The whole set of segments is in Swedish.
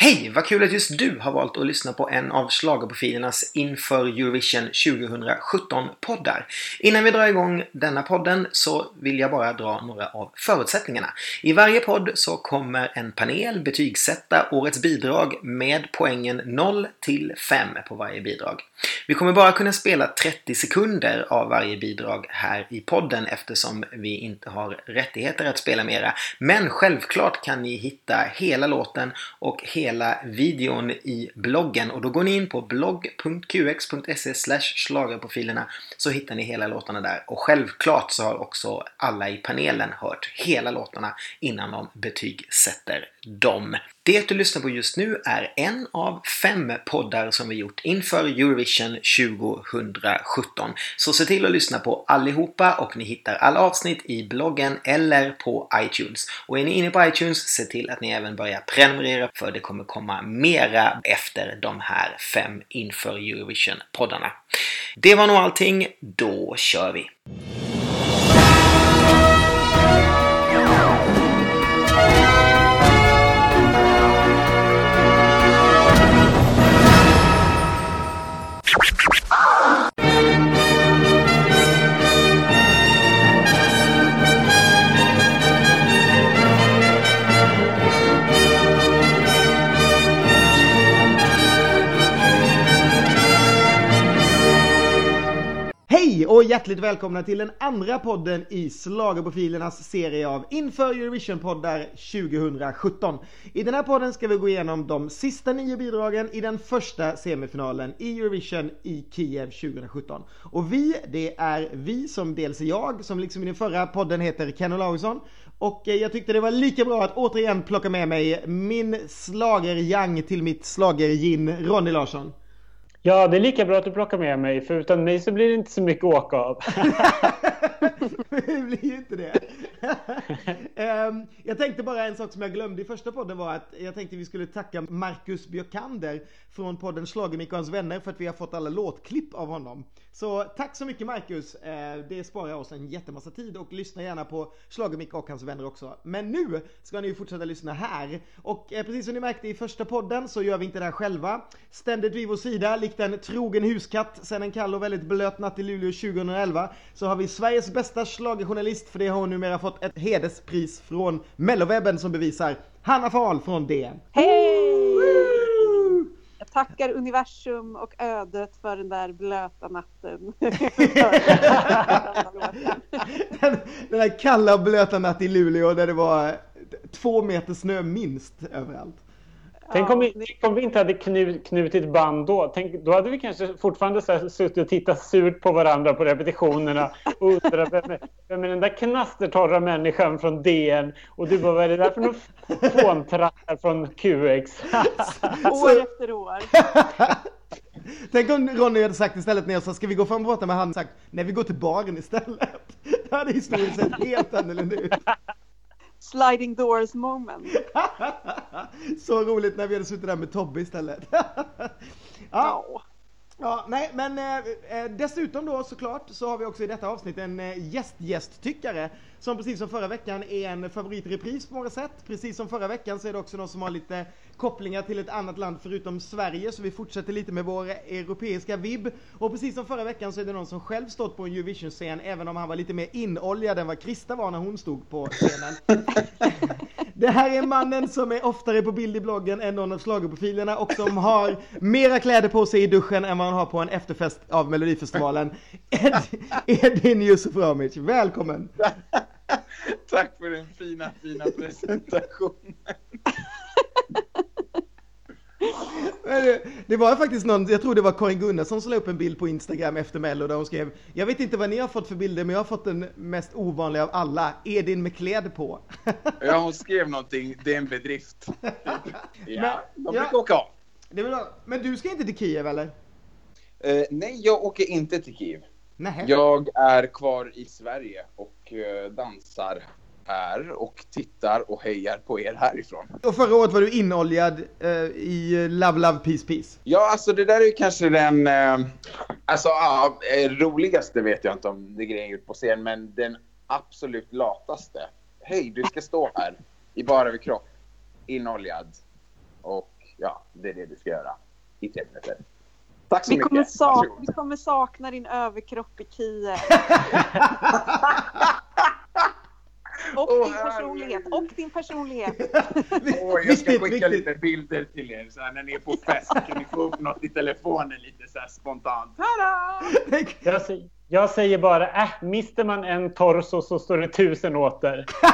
Hej! Vad kul att just du har valt att lyssna på en av schlagerprofilernas inför Eurovision 2017-poddar. Innan vi drar igång denna podden så vill jag bara dra några av förutsättningarna. I varje podd så kommer en panel betygsätta årets bidrag med poängen 0 till 5 på varje bidrag. Vi kommer bara kunna spela 30 sekunder av varje bidrag här i podden eftersom vi inte har rättigheter att spela mera. Men självklart kan ni hitta hela låten och hela hela videon i bloggen och då går ni in på blogg.qx.se schlagerprofilerna så hittar ni hela låtarna där. Och självklart så har också alla i panelen hört hela låtarna innan de betygsätter dem. Det du lyssnar på just nu är en av fem poddar som vi gjort inför Eurovision 2017. Så se till att lyssna på allihopa och ni hittar alla avsnitt i bloggen eller på iTunes. Och är ni inne på iTunes, se till att ni även börjar prenumerera för det kommer komma mera efter de här fem inför Eurovision-poddarna. Det var nog allting. Då kör vi! Hej och hjärtligt välkomna till den andra podden i Schlagerprofilernas serie av Inför Eurovision-poddar 2017. I den här podden ska vi gå igenom de sista nio bidragen i den första semifinalen i Eurovision i Kiev 2017. Och vi, det är vi som dels är jag, som liksom i den förra podden heter Ken Olausson. Och eh, jag tyckte det var lika bra att återigen plocka med mig min slager till mitt slagergin Ronny Larsson. Ja, det är lika bra att du plockar med mig, för utan mig så blir det inte så mycket att åka av. det blir ju inte det. um, jag tänkte bara en sak som jag glömde i första podden var att jag tänkte vi skulle tacka Marcus Björkander från podden Schlagermicke och hans vänner för att vi har fått alla låtklipp av honom. Så tack så mycket Marcus. Uh, det sparar oss en jättemassa tid och lyssna gärna på Schlagermicke och hans vänner också. Men nu ska ni ju fortsätta lyssna här. Och uh, precis som ni märkte i första podden så gör vi inte det här själva. Ständigt vid vår sida, likt en trogen huskatt sen en kall och väldigt blöt natt i Luleå 2011 så har vi Sveriges bästa schlagerjournalist för det har hon numera fått ett hederspris från Mellowebben som bevisar Hanna Fahl från DN. Hej! Jag tackar universum och ödet för den där blöta natten. den, den där kalla och blöta natten i Luleå där det var två meter snö minst överallt. Tänk om, vi, tänk om vi inte hade knut, knutit band då. Tänk, då hade vi kanske fortfarande så suttit och tittat surt på varandra på repetitionerna och undrat vem är, vem är den där knastertorra människan från DN? Och du bara, vad är det där för någon fåntrattar från QX? år efter år. Tänk om Ronny hade sagt istället när jag sa ska vi gå fram och prata med han sagt nej vi går till baren istället. Då hade historien sett helt annorlunda ut sliding doors moment. så roligt när vi hade suttit där med Tobbe istället. ja. No. Ja, nej, men eh, eh, dessutom då såklart så har vi också i detta avsnitt en eh, gästgästtyckare som precis som förra veckan är en favoritrepris på många sätt. Precis som förra veckan så är det också någon som har lite kopplingar till ett annat land förutom Sverige så vi fortsätter lite med vår europeiska vibb. Och precis som förra veckan så är det någon som själv stått på en Eurovision-scen även om han var lite mer inoljad än vad Krista var när hon stod på scenen. Det här är mannen som är oftare på bild i bloggen än någon av schlagerprofilerna och som har mera kläder på sig i duschen än vad han har på en efterfest av Melodifestivalen. Ed, Edin Yusuf Ramic, välkommen! Tack för den fina, fina presentationen. Det var faktiskt någon, jag tror det var Karin Gunnarsson som la upp en bild på Instagram efter Mello där hon skrev Jag vet inte vad ni har fått för bilder men jag har fått den mest ovanliga av alla, Edin med kläder på. Ja hon skrev någonting, det är en bedrift. Ja, men, de brukar ja, åka av. Men du ska inte till Kiev eller? Uh, nej, jag åker inte till Kiev. Nej. Jag är kvar i Sverige och uh, dansar här och tittar och hejar på er härifrån. Och förra året var du inoljad uh, i Love Love Peace Peace. Ja, alltså det där är ju kanske den, uh, alltså ja, roligaste vet jag inte om det grejen ut på scen, men den absolut lataste. Hej, du ska stå här i bara överkropp, inoljad och det är det du ska göra i tre minuter. Tack så vi mycket. Kommer sak vi kommer sakna din överkropp i Kiev. Och oh, din personlighet. Och din personlighet. oh, jag ska skicka lite bilder till er så här, när ni är på fest. Kan ni få upp något i telefonen lite så här spontant. Tada! Jag, säger, jag säger bara, äh, mister man en torso så står det tusen åter. ja,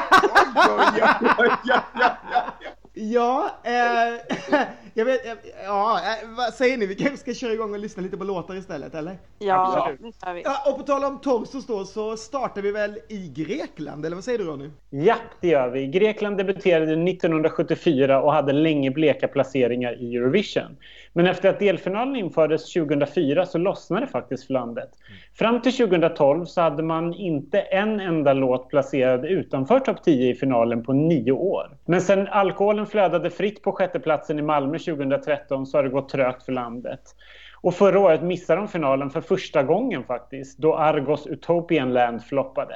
ja, ja, ja, ja, ja. Ja, eh, jag vet, eh, ja, eh, vad säger ni? Vi kanske ska köra igång och lyssna lite på låtar istället, eller? Ja, det gör vi. Ja, och på tal om torsos då, så startar vi väl i Grekland, eller vad säger du Ronny? Ja, det gör vi. Grekland debuterade 1974 och hade länge bleka placeringar i Eurovision. Men efter att delfinalen infördes 2004 så lossnade det faktiskt för landet. Fram till 2012 så hade man inte en enda låt placerad utanför topp 10 i finalen på nio år. Men sen alkoholen flödade fritt på sjätteplatsen i Malmö 2013 så har det gått trögt för landet. Och förra året missade de finalen för första gången faktiskt, då Argos Utopian Land floppade.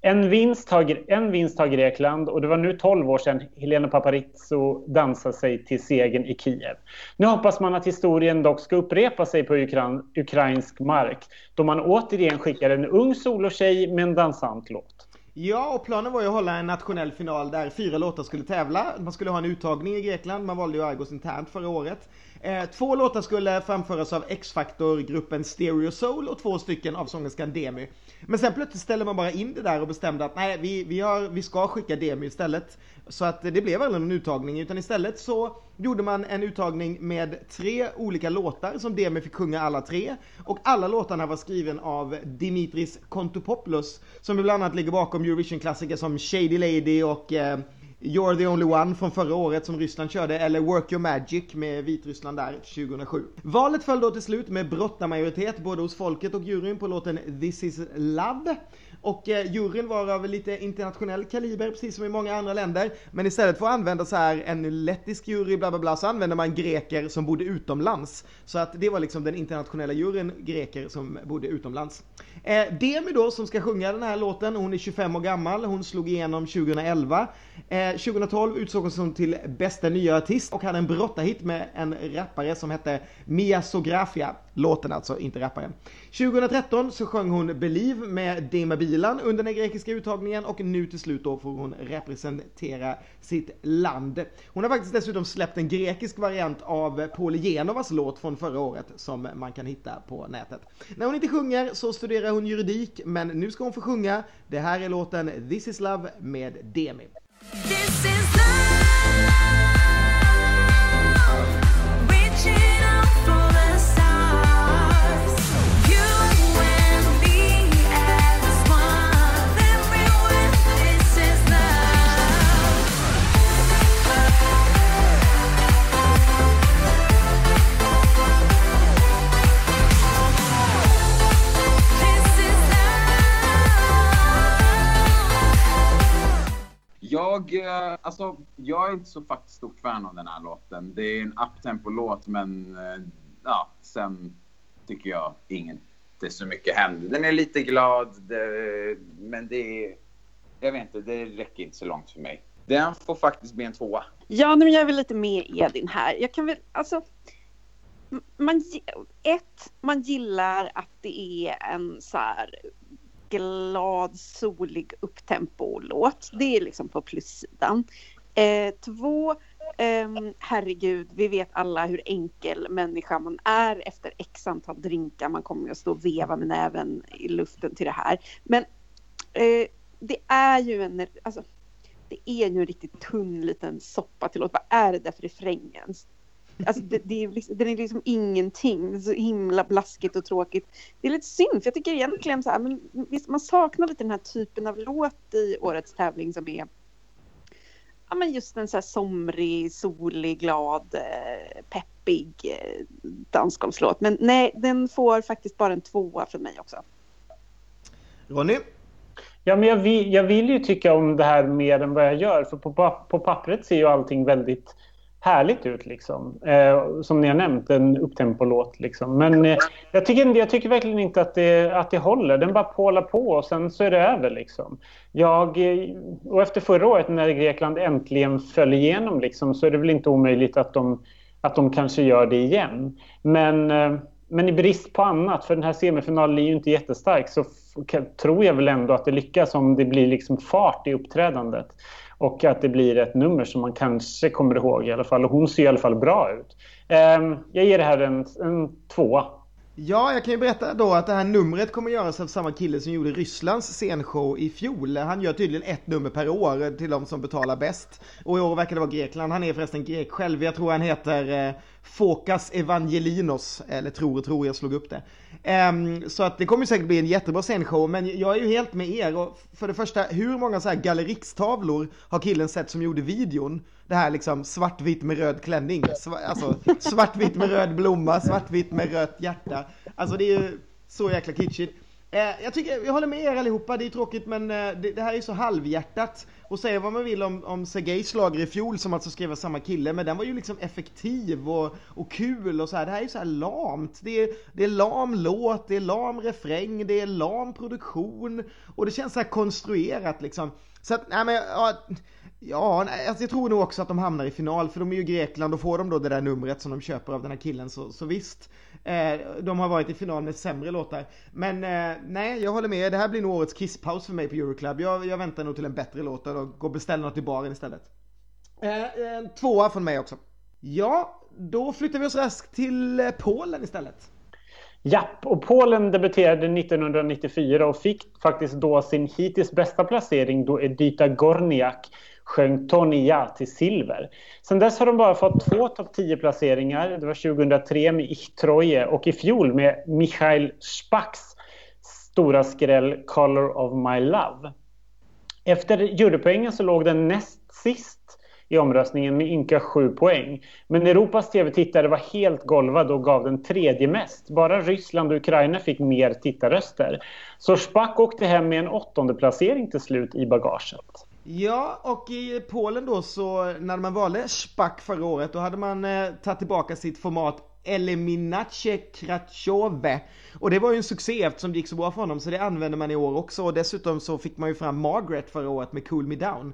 En vinst, har, en vinst har Grekland och det var nu 12 år sedan Helena Paparizou dansade sig till segern i Kiev. Nu hoppas man att historien dock ska upprepa sig på ukran, ukrainsk mark då man återigen skickar en ung solotjej med en dansant låt. Ja, och planen var ju att hålla en nationell final där fyra låtar skulle tävla. Man skulle ha en uttagning i Grekland, man valde ju Argos internt förra året. Eh, två låtar skulle framföras av X-Factor-gruppen Stereo Soul och två stycken av sångerskan Demi. Men sen plötsligt ställde man bara in det där och bestämde att nej, vi, vi, har, vi ska skicka Demi istället. Så att det blev aldrig någon uttagning, utan istället så gjorde man en uttagning med tre olika låtar som Demi fick sjunga alla tre. Och alla låtarna var skriven av Dimitris Kontopopoulos, som bland annat ligger bakom Eurovision-klassiker som Shady Lady och eh, You're the only one från förra året som Ryssland körde, eller Work your magic med Vitryssland där 2007. Valet föll då till slut med brottarmajoritet både hos folket och juryn på låten This is love. Och eh, juryn var av lite internationell kaliber, precis som i många andra länder. Men istället för att använda så här en lettisk jury, bla bla bla, så använde man greker som bodde utomlands. Så att det var liksom den internationella juryn, greker som bodde utomlands. Eh, Demi då, som ska sjunga den här låten, hon är 25 år gammal, hon slog igenom 2011. Eh, 2012 utsågs hon till bästa nya artist och hade en brottarhit med en rappare som hette Mia Sografia. Låten alltså, inte rapparen. 2013 så sjöng hon Believe med Dima Bilan under den grekiska uttagningen och nu till slut då får hon representera sitt land. Hon har faktiskt dessutom släppt en grekisk variant av Paul Genovas låt från förra året som man kan hitta på nätet. När hon inte sjunger så studerar hon juridik men nu ska hon få sjunga. Det här är låten This is Love med Demi. This is Jag, eh, alltså, jag är inte så faktiskt stort fan av den här låten. Det är en uptempo-låt, men eh, ja, sen tycker jag inte så mycket händer. Den är lite glad, det, men det är... Jag vet inte, det räcker inte så långt för mig. Den får faktiskt bli en tvåa. Ja, men jag är väl lite med Edin här. Jag kan väl, alltså... Man, ett, man gillar att det är en så här glad, solig upptempo-låt. Det är liksom på plussidan. Eh, två, eh, herregud, vi vet alla hur enkel människa man är efter x antal drinkar. Man kommer att stå och veva med näven i luften till det här. Men eh, det är ju en, alltså, det är ju en riktigt tunn liten soppa till låt. Vad är det där för refrängen? Alltså det, det är liksom, den är liksom ingenting. Det är så himla blaskigt och tråkigt. Det är lite synd, för jag tycker egentligen så här, men visst, man saknar lite den här typen av låt i årets tävling som är ja, men just en så här somrig, solig, glad, eh, peppig eh, dansgolvslåt. Men nej, den får faktiskt bara en tvåa för mig också. Ronny? Ja, men jag vill, jag vill ju tycka om det här mer än vad jag gör. För på, på pappret ser ju allting väldigt härligt ut. Liksom. Eh, som ni har nämnt, en upptempolåt. Liksom. Men eh, jag, tycker, jag tycker verkligen inte att det, att det håller. Den bara pålar på och sen så är det över. Liksom. Jag, eh, och efter förra året när Grekland äntligen föll igenom liksom, så är det väl inte omöjligt att de att de kanske gör det igen. Men, eh, men i brist på annat, för den här semifinalen är ju inte jättestark, så tror jag väl ändå att det lyckas om det blir liksom fart i uppträdandet. Och att det blir ett nummer som man kanske kommer ihåg i alla fall. Och hon ser i alla fall bra ut. Ehm, jag ger det här en, en tvåa. Ja, jag kan ju berätta då att det här numret kommer göras av samma kille som gjorde Rysslands scenshow i fjol. Han gör tydligen ett nummer per år till de som betalar bäst. Och i år verkar det vara Grekland. Han är förresten grek själv. Jag tror han heter eh, Fokas Evangelinos. Eller tror och tror, jag slog upp det. Um, så att det kommer säkert bli en jättebra scenshow. Men jag är ju helt med er. Och för det första, hur många så här gallerikstavlor har killen sett som gjorde videon? Det här liksom svartvitt med röd klänning. Alltså svartvitt med röd blomma, svartvitt med rött hjärta. Alltså det är ju så jäkla kitschigt. Eh, jag tycker, jag håller med er allihopa, det är tråkigt men eh, det, det, här är så halvhjärtat. Och säga vad man vill om, om Sergejs slager i fjol som alltså skrev av samma kille, men den var ju liksom effektiv och, och kul och så här. Det här är ju så här lamt. Det är, det är lam låt, det är lam refräng, det är lam produktion och det känns så här konstruerat liksom. Så att, nej men, ja, Ja, alltså jag tror nog också att de hamnar i final för de är ju Grekland och får de då det där numret som de köper av den här killen så, så visst. Eh, de har varit i final med sämre låtar. Men eh, nej, jag håller med. Det här blir nog årets kisspaus för mig på Euroclub. Jag, jag väntar nog till en bättre låt och går och beställer något i baren istället. Eh, tvåa från mig också. Ja, då flyttar vi oss raskt till eh, Polen istället. Japp, och Polen debuterade 1994 och fick faktiskt då sin hittills bästa placering då Edita Gorniak sjöng Tony Ja till silver. Sen dess har de bara fått två topp 10-placeringar. Det var 2003 med Ich Troje och i fjol med Michael Spacks stora skräll Color of My Love. Efter jurypoängen så låg den näst sist i omröstningen med ynka sju poäng. Men Europas tv-tittare var helt golvade och gav den tredje mest. Bara Ryssland och Ukraina fick mer tittarröster. Så Spack åkte hem med en åttonde placering till slut i bagaget. Ja, och i Polen då så när man valde Spack förra året då hade man eh, tagit tillbaka sitt format Eliminace Kraczove. Och det var ju en succé eftersom det gick så bra för honom så det använder man i år också och dessutom så fick man ju fram Margaret förra året med Cool Me Down.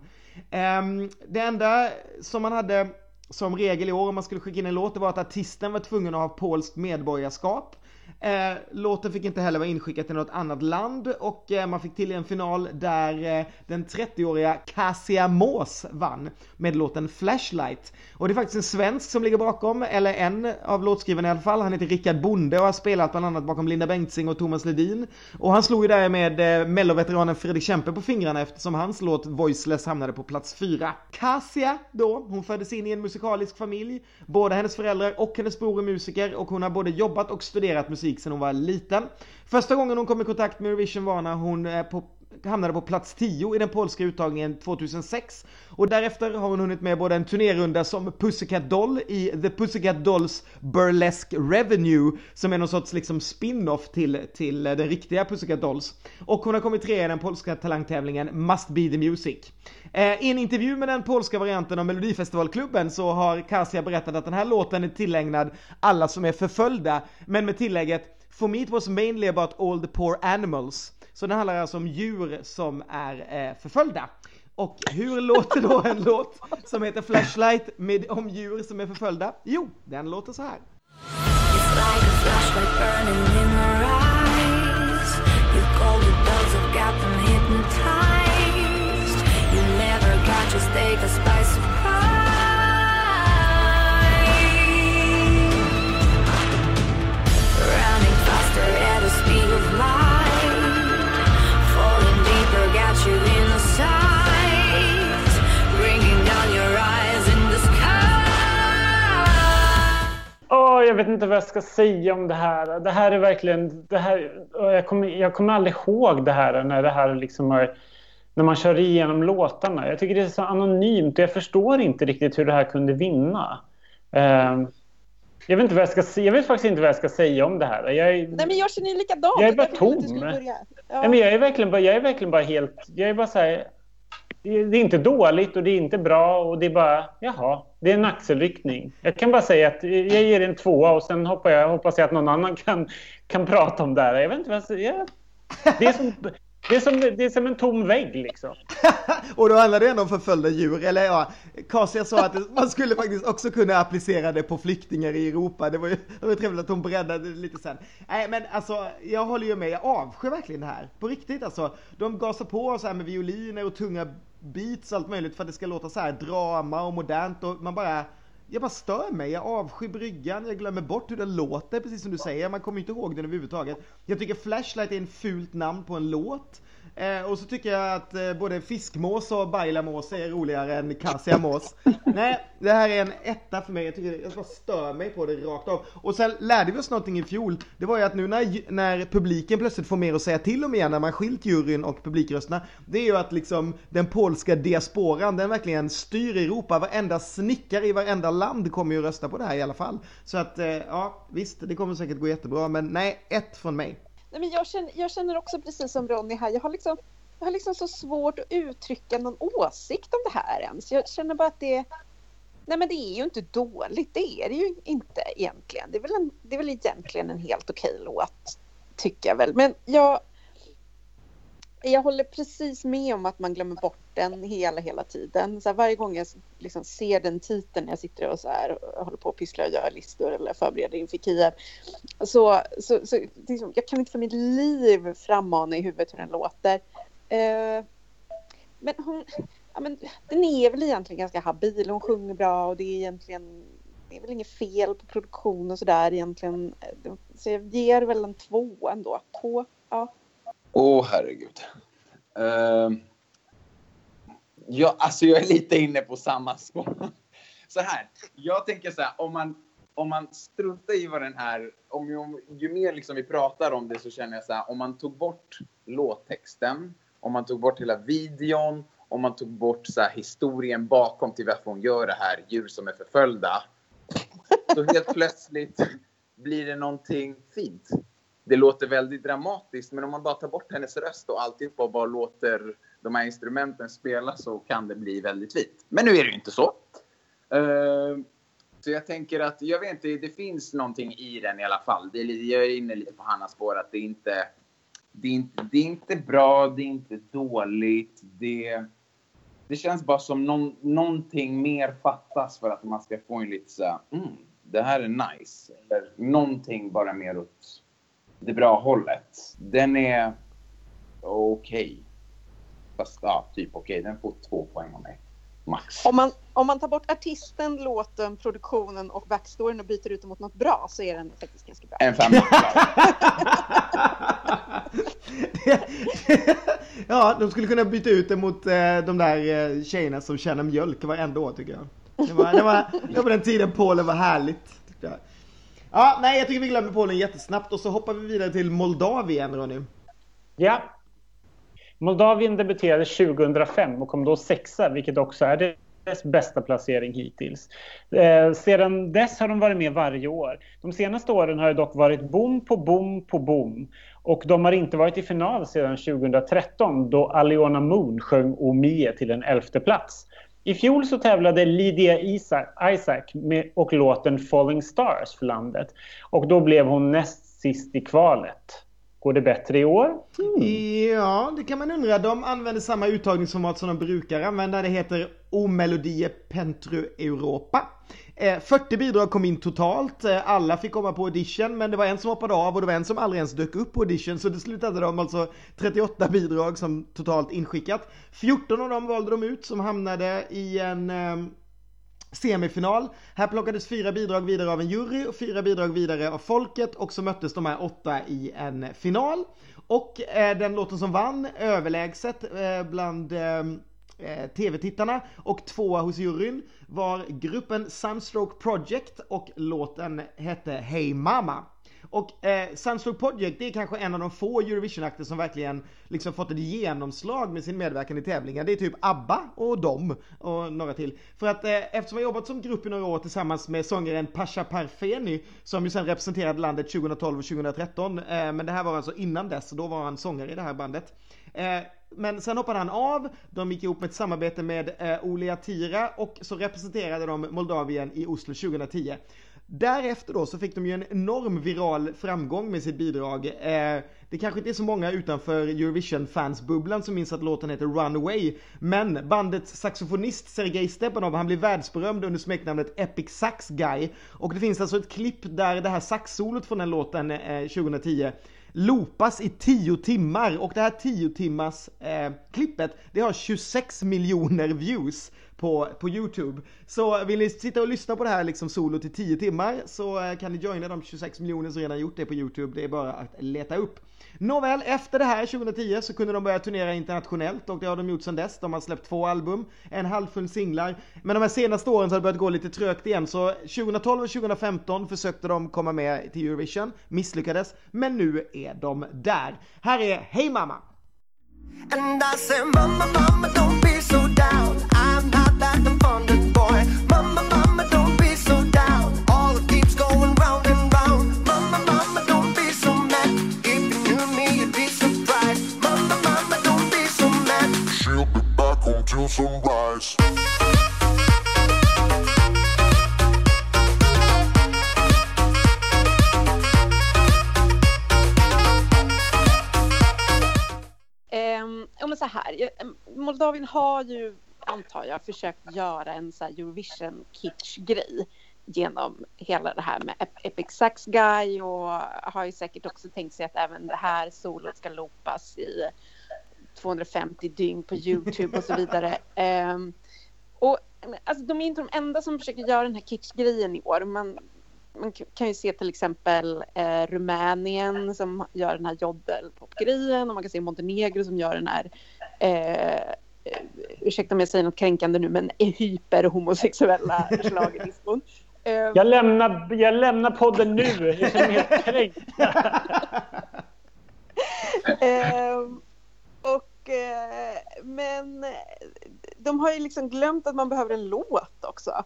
Um, det enda som man hade som regel i år om man skulle skicka in en låt det var att artisten var tvungen att ha polskt medborgarskap. Eh, låten fick inte heller vara inskickad till något annat land och eh, man fick till en final där eh, den 30-åriga Cassia Mås vann med låten Flashlight. Och det är faktiskt en svensk som ligger bakom, eller en av låtskrivarna i alla fall. Han heter Rickard Bonde och har spelat bland annat bakom Linda Bengtzing och Thomas Ledin. Och han slog ju därmed eh, melloveteranen Fredrik Kempe på fingrarna eftersom hans låt Voiceless hamnade på plats fyra. Cassia då, hon föddes in i en musikalisk familj. Både hennes föräldrar och hennes bror är musiker och hon har både jobbat och studerat musik sedan hon var liten. Första gången hon kom i kontakt med Eurovision var när hon eh, på hamnade på plats 10 i den polska uttagningen 2006 och därefter har hon hunnit med både en turnérunda som Pussycat Doll i The Pussycat Dolls Burlesque Revenue som är någon sorts liksom spin-off till, till eh, den riktiga Pussycat Dolls och hon har kommit trea i den polska talangtävlingen Must Be The Music. Eh, I en intervju med den polska varianten av Melodifestivalklubben så har Kasia berättat att den här låten är tillägnad alla som är förföljda men med tillägget For me it was mainly about all the poor animals. Så den handlar alltså om djur som är eh, förföljda. Och hur låter då en låt som heter Flashlight med, om djur som är förföljda? Jo, den låter så här. Just take us by surprise Oh, jag vet inte vad jag ska säga om det här. Det här är verkligen... Det här, jag, kommer, jag kommer aldrig ihåg det här när det här liksom har, när man kör igenom låtarna. Jag tycker det är så anonymt och jag förstår inte riktigt hur det här kunde vinna. Uh, jag vet, inte vad jag, ska, jag vet faktiskt inte vad jag ska säga om det här. Jag är, Nej, men jag känner likadant. Jag är bara tom. Ja. Nej, men jag, är verkligen bara, jag är verkligen bara helt... Jag är bara så här, det är inte dåligt och det är inte bra och det är bara, jaha, det är en axelryckning. Jag kan bara säga att jag ger en tvåa och sen hoppas jag, hoppas jag att någon annan kan, kan prata om det här. Jag vet inte vad jag, det är som, det är, som, det är som en tom vägg liksom. och då handlar det ändå om förföljda djur. Eller ja, Kasia sa att man skulle faktiskt också kunna applicera det på flyktingar i Europa. Det var ju det var trevligt att hon breddade det lite sen. Nej men alltså, jag håller ju med. Jag avskyr verkligen det här. På riktigt alltså. De gasar på så här med violiner och tunga beats och allt möjligt för att det ska låta så här drama och modernt och man bara jag bara stör mig, jag avskyr bryggan, jag glömmer bort hur den låter, precis som du säger, man kommer inte ihåg den överhuvudtaget. Jag tycker Flashlight är en fult namn på en låt. Eh, och så tycker jag att eh, både fiskmås och bajlamås är roligare än kassiamås. Nej, det här är en etta för mig. Jag, tycker, jag bara stör mig på det rakt av. Och sen lärde vi oss någonting i fjol. Det var ju att nu när, när publiken plötsligt får mer att säga till om igen, när man skilt juryn och publikrösterna. Det är ju att liksom den polska diasporan, den verkligen styr Europa. Varenda snickare i varenda land kommer ju rösta på det här i alla fall. Så att, eh, ja, visst, det kommer säkert gå jättebra. Men nej, ett från mig. Nej, men jag, känner, jag känner också precis som Ronny här, jag har, liksom, jag har liksom så svårt att uttrycka någon åsikt om det här ens. Jag känner bara att det Nej men det är ju inte dåligt, det är det ju inte egentligen. Det är väl, en, det är väl egentligen en helt okej låt, tycker jag väl. Men jag, jag håller precis med om att man glömmer bort den hela, hela tiden. Så här, varje gång jag liksom ser den titeln när jag sitter och så här, och håller på och pysslar och gör listor eller förbereder inför Kiev. Så, så, så liksom, jag kan inte för mitt liv frammana i huvudet hur den låter. Uh, men hon, ja, men den är väl egentligen ganska habil. Hon sjunger bra och det är egentligen det är väl inget fel på produktion och sådär egentligen. Så jag ger väl en två ändå. Två, ja. Åh, oh, herregud. Uh, ja, alltså jag är lite inne på samma spår. Så här, jag tänker så här, om man, om man struntar i vad den här... Om, om, ju mer liksom vi pratar om det så känner jag så här, om man tog bort låttexten, om man tog bort hela videon, om man tog bort så här, historien bakom till varför hon gör det här, djur som är förföljda. Så helt plötsligt blir det någonting fint det låter väldigt dramatiskt, men om man bara tar bort hennes röst och alltihopa och bara låter de här instrumenten spela så kan det bli väldigt fint. Men nu är det ju inte så. Uh, så jag tänker att, jag vet inte, det finns någonting i den i alla fall. Det är, jag är inne lite på Hannas spår att det är inte, det är inte, det är inte bra, det är inte dåligt. Det, det känns bara som någon, någonting mer fattas för att man ska få en lite så mm, det här är nice. Eller någonting bara mer åt det bra hållet. Den är okej. Okay. Fast ja, typ okej. Okay. Den får två poäng av mig. Max. Om man, om man tar bort artisten, låten, produktionen och backstoryn och byter ut den mot något bra så är den faktiskt ganska bra. En femma. ja, de skulle kunna byta ut den mot eh, de där eh, tjejerna som tjänar mjölk varenda år tycker jag. Det var, det var, det var på den tiden Polen var härligt. Tyckte jag. Ja, nej jag tycker vi glömmer Polen jättesnabbt och så hoppar vi vidare till Moldavien Ronny. Ja. Moldavien debuterade 2005 och kom då sexa, vilket också är dess bästa placering hittills. Eh, sedan dess har de varit med varje år. De senaste åren har det dock varit bom på bom på bom. Och de har inte varit i final sedan 2013 då Aliona Moon sjöng Omie till en elfte plats. I fjol så tävlade Lydia Isaac med, och låten Falling Stars för landet. Och då blev hon näst sist i kvalet. Går det bättre i år? Mm. Ja, det kan man undra. De använder samma uttagningsformat som de brukar använda. Det heter Omelodie Pentru Europa. Eh, 40 bidrag kom in totalt, eh, alla fick komma på audition men det var en som hoppade av och det var en som aldrig ens dök upp på audition så det slutade de alltså 38 bidrag som totalt inskickat. 14 av dem valde de ut som hamnade i en ehm, semifinal. Här plockades fyra bidrag vidare av en jury och fyra bidrag vidare av folket och så möttes de här åtta i en final. Och eh, den låten som vann överlägset eh, bland ehm, Eh, tv-tittarna och tvåa hos juryn var gruppen Sunstroke Project och låten hette Hey Mama. Och eh, Sunstroke Project det är kanske en av de få Eurovision-akter som verkligen liksom fått ett genomslag med sin medverkan i tävlingar. Det är typ ABBA och dem och några till. För att eh, eftersom jag jobbat som grupp i några år tillsammans med sångaren Pasha Parfeni som ju sen representerade landet 2012 och 2013. Eh, men det här var alltså innan dess, då var han sångare i det här bandet. Eh, men sen hoppade han av, de gick ihop med ett samarbete med eh, Olia Tira och så representerade de Moldavien i Oslo 2010. Därefter då så fick de ju en enorm viral framgång med sitt bidrag. Eh, det kanske inte är så många utanför Eurovision-fansbubblan som minns att låten heter Runaway. Men bandets saxofonist Sergej Stepanov, han blev världsberömd under smeknamnet Epic Sax Guy. Och det finns alltså ett klipp där det här saxsolot från den låten eh, 2010 loopas i 10 timmar. Och det här 10 timmars eh, klippet det har 26 miljoner views på, på Youtube. Så vill ni sitta och lyssna på det här liksom solo till 10 timmar så eh, kan ni joina de 26 miljoner som redan gjort det på Youtube. Det är bara att leta upp. Nåväl, efter det här 2010 så kunde de börja turnera internationellt och det har de gjort sedan dess. De har släppt två album, en halvfull singlar. Men de här senaste åren så har det börjat gå lite trögt igen så 2012 och 2015 försökte de komma med till Eurovision, misslyckades, men nu är de där. Här är Hey Mama! And I say, mama, mama, don't be so down. I'm not that abundant boy. Mama, mama, don't be so down. All it keeps going round and round. Mama, mama, don't be so mad. If you knew me, you'd be surprised. Mama, mama, don't be so mad. She'll be back till sunrise. Här, Moldavien har ju, antar jag, försökt göra en så här Eurovision kitsch-grej genom hela det här med Ep- Epic Sax Guy och har ju säkert också tänkt sig att även det här solot ska loopas i 250 dygn på Youtube och så vidare. Ehm, och alltså, de är inte de enda som försöker göra den här kitsch-grejen i år. Man, man kan ju se till exempel eh, Rumänien som gör den här jodelpopgrejen och man kan se Montenegro som gör den här eh, eh, ursäkta om jag säger något kränkande nu, men hyperhomosexuella schlagerdiskon. Eh, Jag lämnar, jag lämnar podden nu. Jag känner mig helt kränkt. Ehm, och, eh, men de har ju liksom glömt att man behöver en låt också.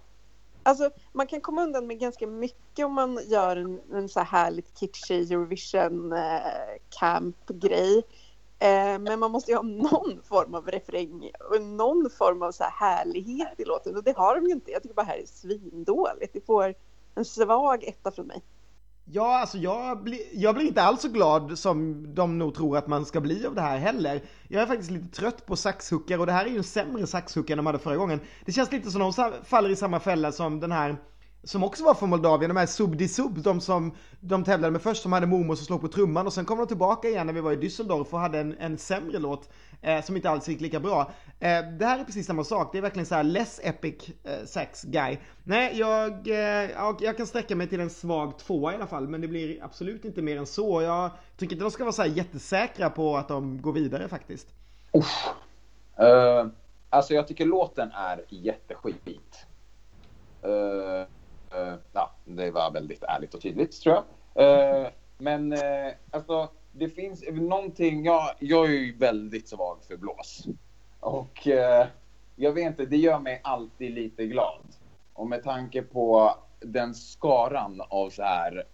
Alltså, man kan komma undan med ganska mycket om man gör en, en så här härligt kitschig Eurovision eh. Eh, men man måste ju ha någon form av refräng och någon form av så här härlighet i låten och det har de ju inte. Jag tycker bara det här är svindåligt. Det får en svag etta från mig. Ja, alltså jag blir, jag blir inte alls så glad som de nog tror att man ska bli av det här heller. Jag är faktiskt lite trött på saxhookar och det här är ju en sämre saxhook än de hade förra gången. Det känns lite som de faller i samma fälla som den här som också var från Moldavien, de här Subdi Sub, de som de tävlade med först som hade Momo som slog på trumman och sen kom de tillbaka igen när vi var i Düsseldorf och hade en, en sämre låt eh, som inte alls gick lika bra. Eh, det här är precis samma sak, det är verkligen så här less epic eh, sex guy. Nej, jag, eh, jag kan sträcka mig till en svag tvåa i alla fall, men det blir absolut inte mer än så. Jag tycker inte de ska vara så här jättesäkra på att de går vidare faktiskt. Uh, alltså jag tycker låten är jätteskit. Uh, Eh, ja, det var väldigt ärligt och tydligt tror jag. Uh, men uh, alltså det finns någonting, jag, jag är ju väldigt svag för blås. Och uh, jag vet inte, det gör mig alltid lite glad. Och med tanke på den skaran av så här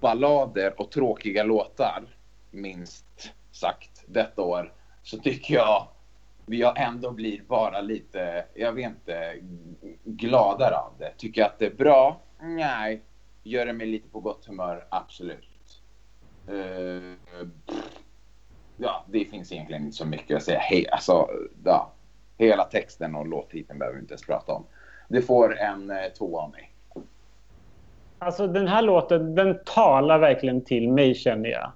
ballader och tråkiga låtar, minst sagt, detta år, så tycker jag vi ändå blir bara lite, jag vet inte, gladare av det. Tycker jag att det är bra? Nej. Gör det mig lite på gott humör? Absolut. Uh, ja, det finns egentligen inte så mycket att säga. Hej, alltså, ja, hela texten och låttiteln behöver vi inte ens prata om. Det får en eh, tvåa av mig. Alltså den här låten, den talar verkligen till mig känner jag.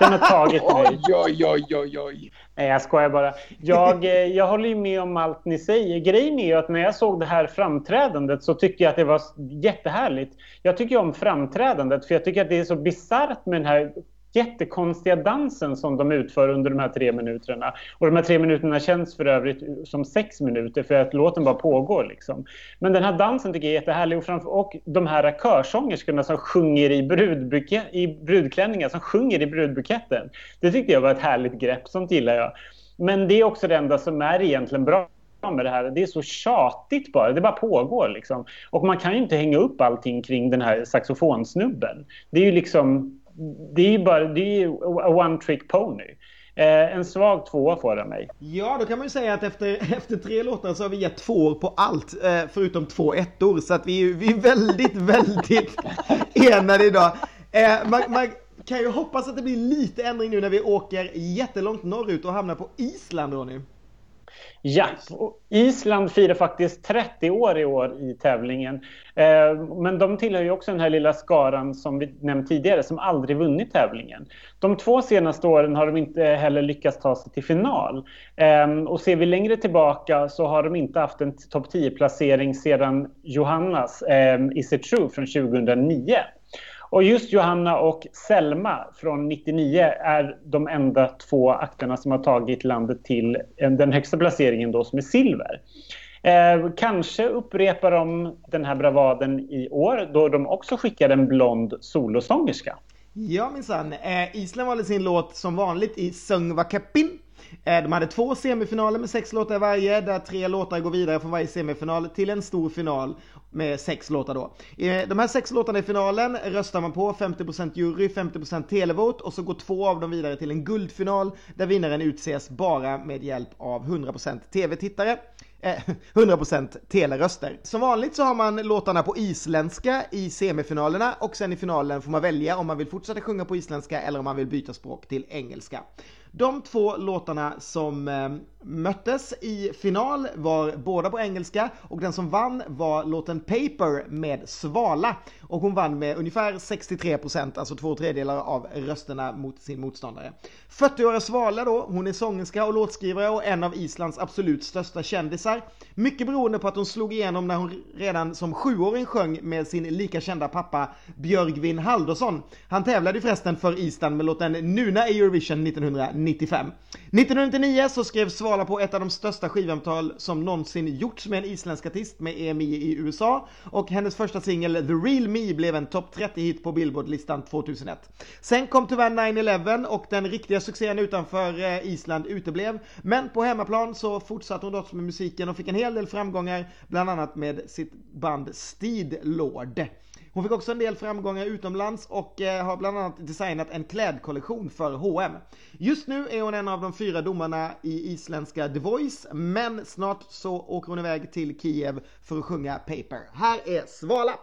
Den har tagit mig. Oj, oj, oj, oj. Nej, jag skojar bara. Jag, eh, jag håller ju med om allt ni säger. Grejen är ju att när jag såg det här framträdandet så tyckte jag att det var jättehärligt. Jag tycker om framträdandet för jag tycker att det är så bisarrt med den här jättekonstiga dansen som de utför under de här tre minuterna. Och de här tre minuterna känns för övrigt som sex minuter för att låten bara pågår. Liksom. Men den här dansen tycker jag är jättehärlig och, framför, och de här körsångerskorna som sjunger i, brudbuke, i brudklänningar, som sjunger i brudbuketten. Det tyckte jag var ett härligt grepp, sånt gillar jag. Men det är också det enda som är egentligen bra med det här. Det är så tjatigt bara. Det bara pågår liksom. Och man kan ju inte hänga upp allting kring den här saxofonsnubben. Det är ju liksom det är ju bara det är ju a one trick pony. Eh, en svag tvåa får den mig. Ja, då kan man ju säga att efter, efter tre låtar så har vi gett tvåor på allt, eh, förutom två ettor. Så att vi, vi är väldigt, väldigt enade idag. Eh, man, man kan ju hoppas att det blir lite ändring nu när vi åker jättelångt norrut och hamnar på Island, Ronny. Ja, Island firar faktiskt 30 år i år i tävlingen. Eh, men de tillhör ju också den här lilla skaran som vi nämnt tidigare som aldrig vunnit tävlingen. De två senaste åren har de inte heller lyckats ta sig till final. Ehm, och ser vi längre tillbaka så har de inte haft en topp 10-placering sedan Johannas Is it true från 2009. Och just Johanna och Selma från 99 är de enda två akterna som har tagit landet till den högsta placeringen då som är silver. Eh, kanske upprepar de den här bravaden i år då de också skickade en blond solosångerska. Ja minsann. Eh, Island valde sin låt som vanligt i Söngvakepin Eh, Eh, de hade två semifinaler med sex låtar varje, där tre låtar går vidare från varje semifinal till en stor final med sex låtar då. Eh, de här sex låtarna i finalen röstar man på, 50% jury, 50% televot och så går två av dem vidare till en guldfinal där vinnaren utses bara med hjälp av 100% tv-tittare. Eh, 100% teleröster. Som vanligt så har man låtarna på isländska i semifinalerna och sen i finalen får man välja om man vill fortsätta sjunga på isländska eller om man vill byta språk till engelska. De två låtarna som eh, möttes i final var båda på engelska och den som vann var låten Paper med Svala. Och hon vann med ungefär 63%, alltså två tredjedelar av rösterna mot sin motståndare. 40-åriga Svala då, hon är sångerska och låtskrivare och en av Islands absolut största kändisar. Mycket beroende på att hon slog igenom när hon redan som sjuåring sjöng med sin lika kända pappa Björgvin Halldórsson. Han tävlade förresten för Island med låten Nuna i Eurovision 1995. 1999 så skrev Svala på ett av de största skivavtal som någonsin gjorts med en isländsk artist med EMI i USA och hennes första singel The Real Me blev en topp 30-hit på Billboard-listan 2001. Sen kom tyvärr 9-11 och den riktiga succén utanför eh, Island uteblev, men på hemmaplan så fortsatte hon dock med musiken och fick en hel del framgångar, bland annat med sitt band Steed Lord. Hon fick också en del framgångar utomlands och eh, har bland annat designat en klädkollektion för H&M. Just nu är hon en av de fyra domarna i isländska The Voice, men snart så åker hon iväg till Kiev för att sjunga Paper. Här är Svala!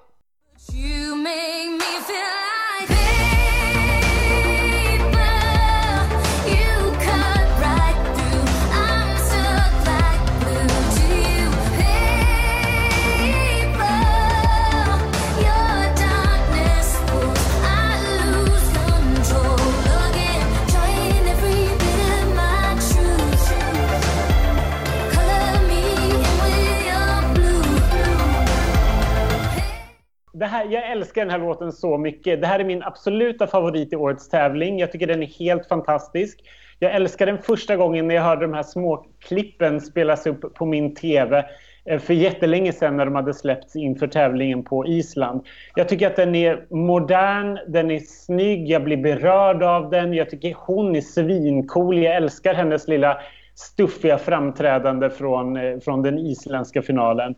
Det här, jag älskar den här låten så mycket. Det här är min absoluta favorit i årets tävling. Jag tycker den är helt fantastisk. Jag älskar den första gången när jag hörde de här små klippen spelas upp på min TV eh, för jättelänge sedan när de hade släppts inför tävlingen på Island. Jag tycker att den är modern, den är snygg, jag blir berörd av den. Jag tycker hon är svincool. Jag älskar hennes lilla stuffiga framträdande från, eh, från den isländska finalen.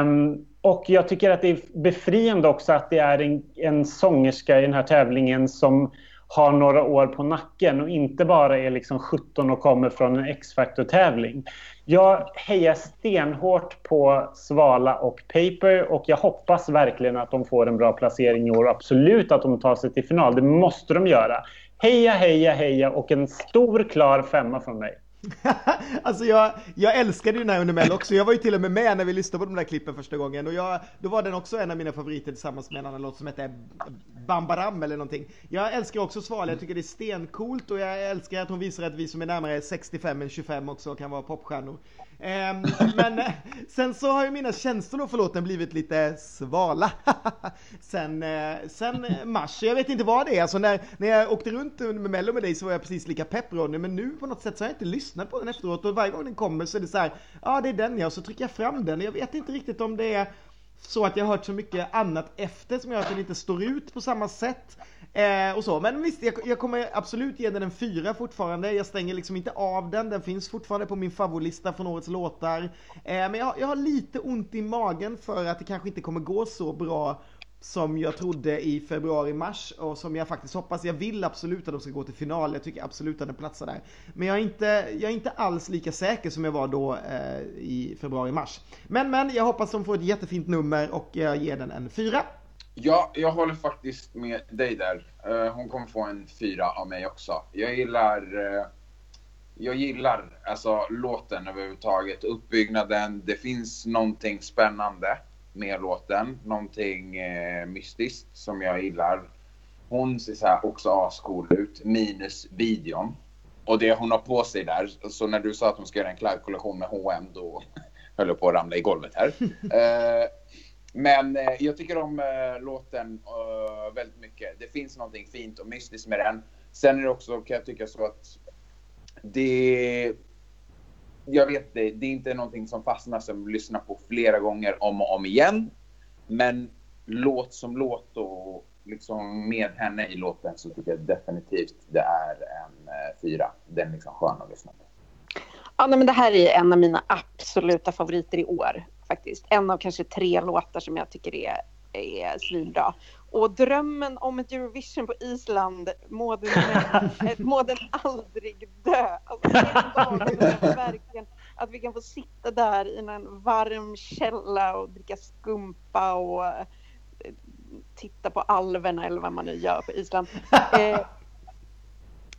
Um, och jag tycker att det är befriande också att det är en, en sångerska i den här tävlingen som har några år på nacken och inte bara är liksom 17 och kommer från en X-Factor-tävling. Jag hejar stenhårt på Svala och Paper och jag hoppas verkligen att de får en bra placering i år och absolut att de tar sig till final. Det måste de göra. Heja, heja, heja och en stor klar femma från mig. alltså jag, jag älskade ju den här under Mello också, jag var ju till och med med när vi lyssnade på de där klippen första gången och jag, då var den också en av mina favoriter tillsammans med en annan låt som hette Bambaram eller någonting. Jag älskar också Svala, jag tycker det är stencoolt och jag älskar att hon visar att vi som är närmare 65 än 25 också kan vara popstjärnor. Ehm, men sen så har ju mina känslor för låten blivit lite svala sen, eh, sen mars. Jag vet inte vad det är. Alltså när, när jag åkte runt med Mello med dig så var jag precis lika pepp Ronny, men nu på något sätt så har jag inte lyssnat på den efteråt och varje gång den kommer så är det så här, ja ah, det är den ja, och så trycker jag fram den. Jag vet inte riktigt om det är så att jag har hört så mycket annat efter som gör att den inte står ut på samma sätt. Eh, och så. Men visst, jag, jag, kommer absolut ge den en fyra fortfarande. Jag stänger liksom inte av den. Den finns fortfarande på min favoritlista från årets låtar. Eh, men jag, jag, har lite ont i magen för att det kanske inte kommer gå så bra som jag trodde i februari-mars och som jag faktiskt hoppas, jag vill absolut att de ska gå till final, jag tycker absolut att den platsar där. Men jag är inte, jag är inte alls lika säker som jag var då eh, i februari-mars. Men men, jag hoppas de får ett jättefint nummer och jag ger den en fyra. Ja, jag håller faktiskt med dig där. Uh, hon kommer få en fyra av mig också. Jag gillar, uh, jag gillar alltså låten överhuvudtaget, uppbyggnaden. Det finns någonting spännande med låten, någonting uh, mystiskt som jag gillar. Hon ser så här också ascool ut, minus videon. Och det hon har på sig där, så när du sa att hon ska göra en klädkollektion med H&M då höll jag på att ramla i golvet här. Men eh, jag tycker om eh, låten eh, väldigt mycket. Det finns någonting fint och mystiskt med den. Sen är det också, kan jag tycka så att det... Jag vet det, det är inte någonting som fastnar som lyssnar på flera gånger om och om igen. Men låt som låt och liksom med henne i låten så tycker jag definitivt det är en eh, fyra. Den är liksom skön att lyssna på. Ja, nej, men det här är en av mina absoluta favoriter i år faktiskt. En av kanske tre låtar som jag tycker är, är svinbra. Och drömmen om ett Eurovision på Island, må den, må den aldrig dö. Alltså, verkligen, att vi kan få sitta där i en varm källa och dricka skumpa och eh, titta på alverna eller vad man nu gör på Island. Eh,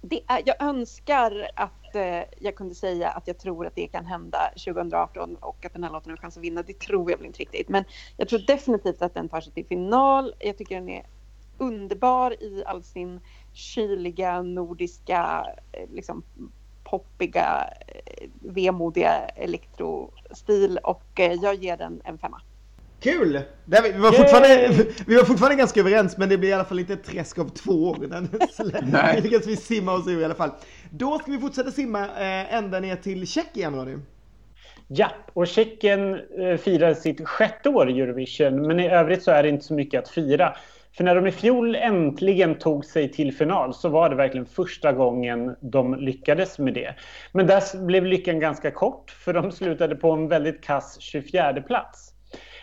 det är, jag önskar att eh, jag kunde säga att jag tror att det kan hända 2018 och att den här låten har chans att vinna. Det tror jag väl inte riktigt. Men jag tror definitivt att den tar sig till final. Jag tycker den är underbar i all sin kyliga, nordiska, eh, liksom poppiga, eh, vemodiga elektrostil och eh, jag ger den en femma. Kul! Vi var, fortfarande, vi var fortfarande ganska överens men det blir i alla fall inte ett träsk av två år. Vi lyckades vi simma oss ur i alla fall. Då ska vi fortsätta simma eh, ända ner till Tjeckien Ronny. Ja, och Tjeckien eh, firar sitt sjätte år i Eurovision men i övrigt så är det inte så mycket att fira. För när de i fjol äntligen tog sig till final så var det verkligen första gången de lyckades med det. Men där blev lyckan ganska kort för de slutade på en väldigt kass 24 plats.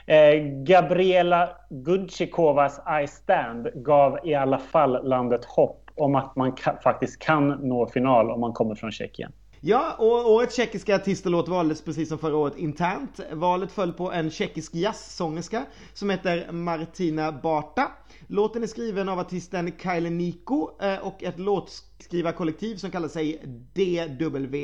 Eh, Gabriela Gudzikovas I stand gav i alla fall landet hopp om att man ka faktiskt kan nå final om man kommer från Tjeckien. Ja, och årets tjeckiska artistlåt valdes precis som förra året internt. Valet föll på en tjeckisk jazzsångerska som heter Martina Barta. Låten är skriven av artisten Kyle Niko eh, och ett låtskrivarkollektiv som kallar sig DWB.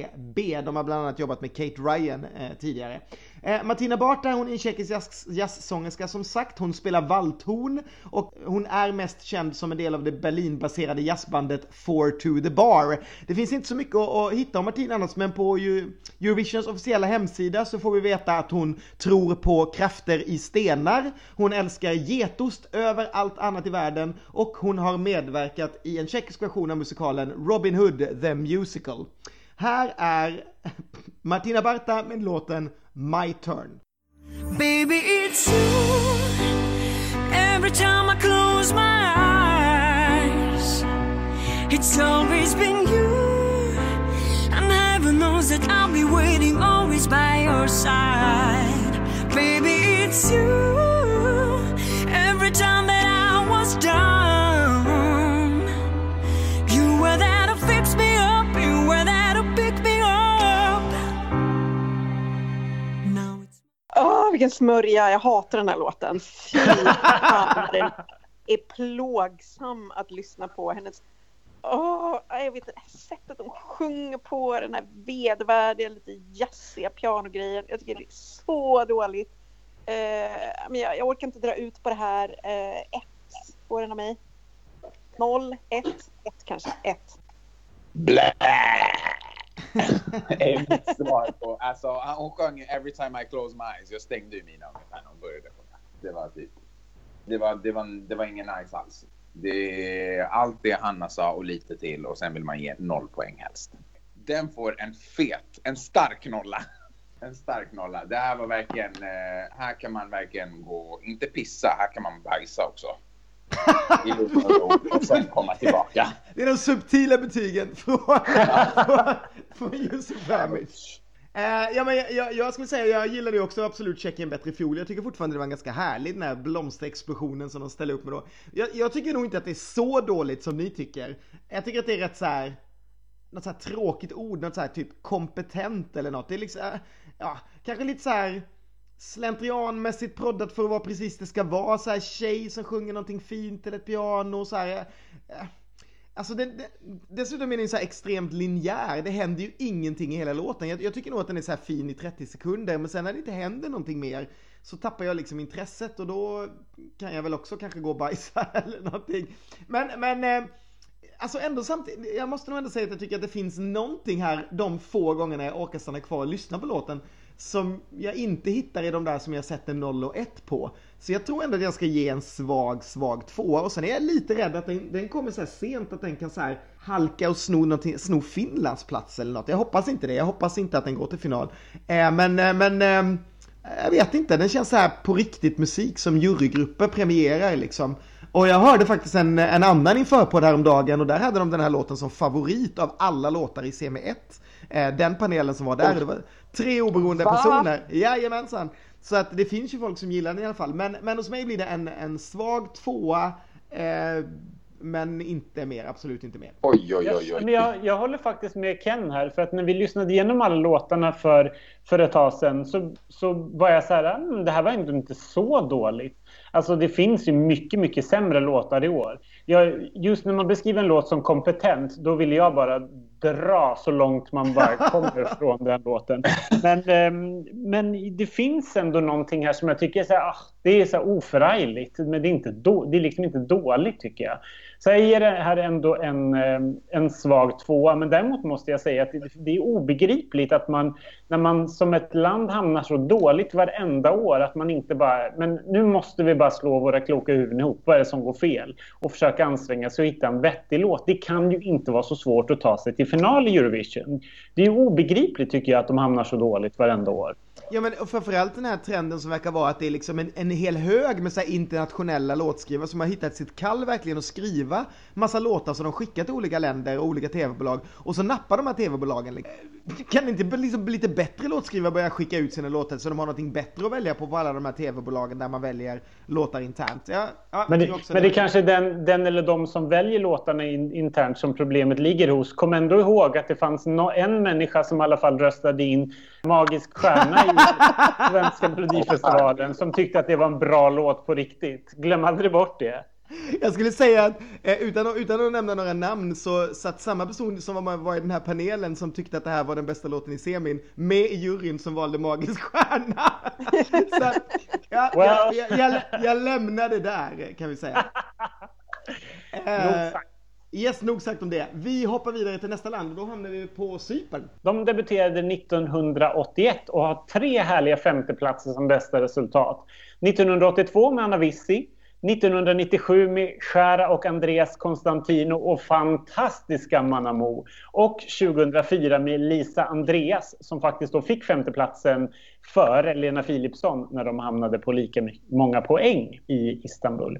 De har bland annat jobbat med Kate Ryan eh, tidigare. Eh, Martina Barta, hon är en tjeckisk jazz, jazzsångerska som sagt. Hon spelar valthorn och hon är mest känd som en del av det Berlinbaserade jazzbandet Four to the Bar. Det finns inte så mycket att, att hitta om Martina annars, men på Eurovisions officiella hemsida så får vi veta att hon tror på krafter i stenar. Hon älskar getost över allt annat i världen och hon har medverkat i en tjeckisk version av musikalen Robin Hood the Musical. Här är Martina Barta med låten My Turn. Baby it's you Every time I close my eyes It's always been you And heaven knows that I'll be waiting always by your side Baby it's you Every time that I was down Åh, vilken smörja. Jag hatar den här låten. Fy fan, den är plågsam att lyssna på. Hennes Åh, jag vet sättet hon sjunger på den här vedvärdiga, lite jazziga pianogrejen. Jag tycker det är så dåligt. Eh, men jag, jag, orkar inte dra ut på det här. Eh, ett får den av mig. Noll, ett, ett kanske, ett. Blä! är mitt svar på... Alltså, hon sjöng “Every time I close my eyes”. Jag stängde ju mina ungefär när hon började sjunga. Det var typ... Det var, det var, det var ingen nice alls. Det är allt det Hanna sa och lite till och sen vill man ge noll poäng helst. Den får en fet, en stark nolla. En stark nolla. Det här var verkligen... Eh, här kan man verkligen gå... Inte pissa, här kan man bajsa också i lugn och och sen komma tillbaka. Det är de subtila betygen från, från, från Josef Ramic. Uh, ja, men jag, jag, jag, skulle säga, jag gillade ju också absolut Tjeckien bättre i fjol. Jag tycker fortfarande det var en ganska härlig den här blomsterexplosionen som de ställde upp med då. Jag, jag, tycker nog inte att det är så dåligt som ni tycker. Jag tycker att det är rätt så här, något så här tråkigt ord, något så här typ kompetent eller något. Det är liksom, eh, ja, kanske lite så här slentrianmässigt proddat för att vara precis det ska vara. Så här tjej som sjunger någonting fint eller ett piano så här. Eh. Alltså det, det, dessutom är den så här extremt linjär. Det händer ju ingenting i hela låten. Jag, jag, tycker nog att den är så här fin i 30 sekunder, men sen när det inte händer någonting mer så tappar jag liksom intresset och då kan jag väl också kanske gå och bajsa eller någonting. Men, men eh, alltså ändå samtidigt, jag måste nog ändå säga att jag tycker att det finns någonting här de få gångerna jag orkar stanna kvar och lyssna på låten som jag inte hittar i de där som jag sätter 0 och 1 på. Så jag tror ändå att jag ska ge en svag, svag tvåa och sen är jag lite rädd att den, den kommer så här sent att den kan så här halka och sno, sno Finlands plats eller något. Jag hoppas inte det. Jag hoppas inte att den går till final. Eh, men, eh, men eh, jag vet inte. Den känns så här på riktigt musik som jurygrupper premierar liksom. Och jag hörde faktiskt en, en annan inför på det här om dagen och där hade de den här låten som favorit av alla låtar i semi 1. Eh, den panelen som var där, det var tre oberoende Va? personer. Jajamensan. Så att det finns ju folk som gillar den i alla fall. Men, men hos mig blir det en, en svag tvåa. Eh, men inte mer, absolut inte mer. Oj, oj, oj. oj. Jag, jag, håller faktiskt med Ken här. För att när vi lyssnade igenom alla låtarna för, för ett tag sedan så, så var jag så här, mm, det här var ändå inte så dåligt. Alltså det finns ju mycket, mycket sämre låtar i år. Jag, just när man beskriver en låt som kompetent, då vill jag bara dra så långt man bara kommer från den låten. Men, ehm, men det finns ändå någonting här som jag tycker är så här, ah, det är så oförargligt. Men det är, inte då, det är liksom inte dåligt tycker jag. Så jag ger det här ändå en, eh, en svag tvåa. Men däremot måste jag säga att det är obegripligt att man, när man som ett land hamnar så dåligt varenda år, att man inte bara, men nu måste vi bara slå våra kloka huvuden ihop. Vad är det som går fel? Och försöka anstränga sig och hitta en vettig låt. Det kan ju inte vara så svårt att ta sig till final i Eurovision. Det är obegripligt tycker jag att de hamnar så dåligt varenda år. Ja men framförallt den här trenden som verkar vara att det är liksom en, en hel hög med så internationella låtskrivare som har hittat sitt kall verkligen att skriva massa låtar som de skickar till olika länder och olika tv-bolag och så nappar de här tv-bolagen. Liksom. Kan inte liksom lite bättre låtskrivare börja skicka ut sina låtar så de har någonting bättre att välja på på alla de här tv-bolagen där man väljer låtar internt? Ja, ja, men det, men det är kanske den, den eller de som väljer låtarna in, internt som problemet ligger hos. Kom ändå ihåg att det fanns no, en människa som i alla fall röstade in Magisk stjärna i Svenska Melodifestivalen som tyckte att det var en bra låt på riktigt. Glöm aldrig bort det. Jag skulle säga att eh, utan, att, utan att nämna några namn så satt samma person som var, var i den här panelen som tyckte att det här var den bästa låten i semin med i juryn som valde Magisk stjärna. Så, ja, well. jag, jag, jag, jag lämnar det där kan vi säga. Eh, Yes, nog sagt om det. Vi hoppar vidare till nästa land och då hamnar vi på Cypern. De debuterade 1981 och har tre härliga femteplatser som bästa resultat. 1982 med Anna Vissi, 1997 med Skära och Andreas Konstantino och fantastiska Manamo. Och 2004 med Lisa Andreas som faktiskt då fick femteplatsen före Lena Philipsson när de hamnade på lika många poäng i Istanbul.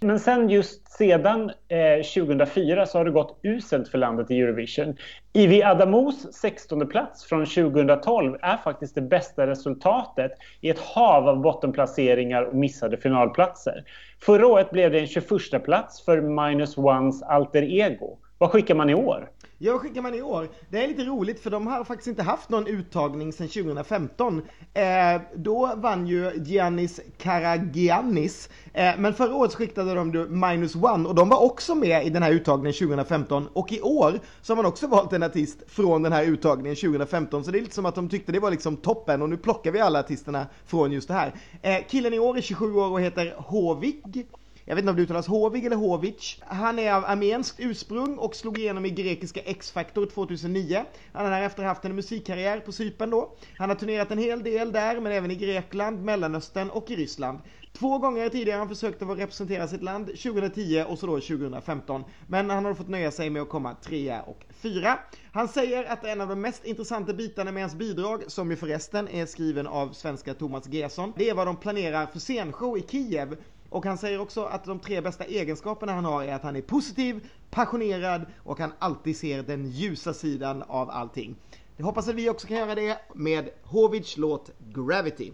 Men sen just sedan eh, 2004 så har det gått uselt för landet i Eurovision. Ivi Adamos 16 plats från 2012 är faktiskt det bästa resultatet i ett hav av bottenplaceringar och missade finalplatser. Förra året blev det en 21 plats för Minus Ones alter ego. Vad skickar man i år? Ja, vad skickar man i år? Det är lite roligt för de har faktiskt inte haft någon uttagning sedan 2015. Eh, då vann ju Giannis Karagiannis. Eh, men förra året skickade de Minus One och de var också med i den här uttagningen 2015. Och i år så har man också valt en artist från den här uttagningen 2015. Så det är lite som att de tyckte det var liksom toppen och nu plockar vi alla artisterna från just det här. Eh, killen i år är 27 år och heter Håvig. Jag vet inte om det uttalas Hovig eller Hovic. Han är av armenskt ursprung och slog igenom i grekiska X-Factor 2009. Han har därefter haft en musikkarriär på Cypern då. Han har turnerat en hel del där, men även i Grekland, Mellanöstern och i Ryssland. Två gånger tidigare har han försökt att representera sitt land, 2010 och så då 2015. Men han har fått nöja sig med att komma trea och fyra. Han säger att en av de mest intressanta bitarna med hans bidrag, som ju förresten är skriven av svenska Thomas Gesson, det är vad de planerar för scenshow i Kiev och han säger också att de tre bästa egenskaperna han har är att han är positiv, passionerad och han alltid ser den ljusa sidan av allting. Jag hoppas att vi också kan göra det med Hovids låt Gravity.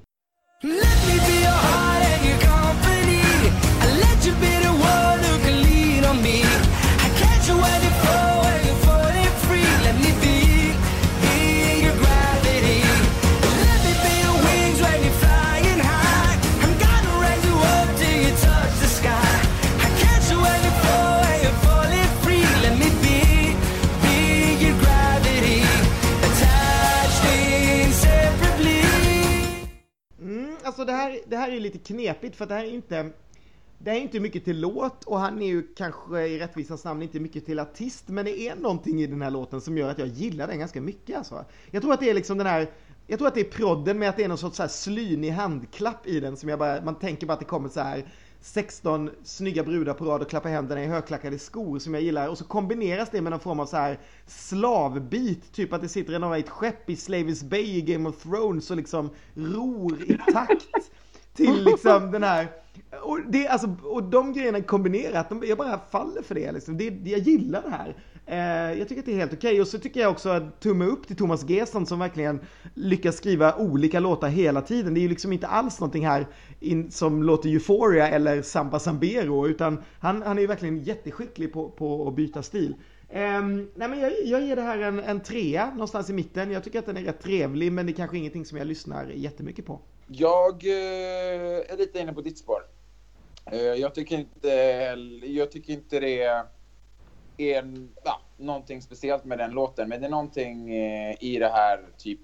Let me be your heart and your company. I let you be the one who can lead on me. I catch you when you fall, alltså det här, det här är lite knepigt för det här är inte det är inte mycket till låt och han är ju kanske i rättvisans namn inte mycket till artist men det är någonting i den här låten som gör att jag gillar den ganska mycket alltså. Jag tror att det är liksom den här jag tror att det är prodden med att det är någon sorts så här slynig handklapp i den som jag bara, man tänker bara att det kommer så här 16 snygga brudar på rad och klappar händerna i högklackade skor som jag gillar och så kombineras det med någon form av så här slavbit, typ att det sitter några i ett skepp i Slavis Bay i Game of Thrones och liksom ror i takt till liksom den här och, det, alltså, och de grejerna kombinerat, de, jag bara faller för det liksom. Det, jag gillar det här. Eh, jag tycker att det är helt okej. Och så tycker jag också att tumme upp till Thomas Gesson som verkligen lyckas skriva olika låtar hela tiden. Det är ju liksom inte alls någonting här in, som låter Euphoria eller Samba Sambero, utan han, han är ju verkligen jätteskicklig på, på att byta stil. Um, nej men jag, jag ger det här en, en trea någonstans i mitten. Jag tycker att den är rätt trevlig men det är kanske ingenting som jag lyssnar jättemycket på. Jag eh, är lite inne på ditt spår. Eh, jag, tycker inte, jag tycker inte det är en, ja, någonting speciellt med den låten, men det är någonting eh, i det här typ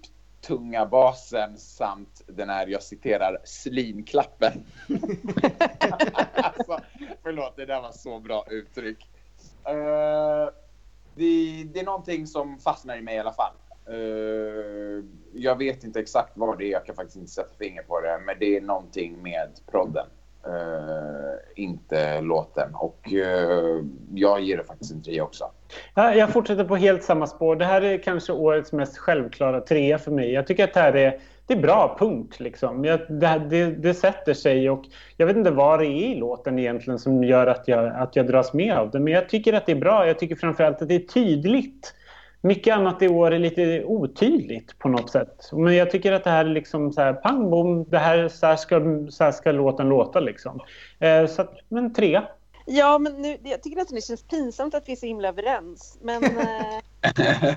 tunga basen samt den här, jag citerar, slinklappen. alltså, förlåt, det där var så bra uttryck. Uh, det, det är någonting som fastnar i mig i alla fall. Uh, jag vet inte exakt vad det är, jag kan faktiskt inte sätta finger på det, men det är någonting med prodden. Eh, inte låten. Och eh, jag ger det faktiskt en trea också. Ja, jag fortsätter på helt samma spår. Det här är kanske årets mest självklara trea för mig. Jag tycker att det här är, det är bra, punkt. Liksom. Jag, det, det, det, sätter sig och jag vet inte vad det är i låten egentligen som gör att jag, att jag dras med av det. Men jag tycker att det är bra. Jag tycker framförallt att det är tydligt mycket annat i år är lite otydligt på något sätt. Men jag tycker att det här är liksom så här pang bom, det här, så här ska, så här ska låten låta liksom. Eh, så att, men tre. Ja, men nu, jag tycker nästan det känns pinsamt att vi är så himla överens. Men, eh,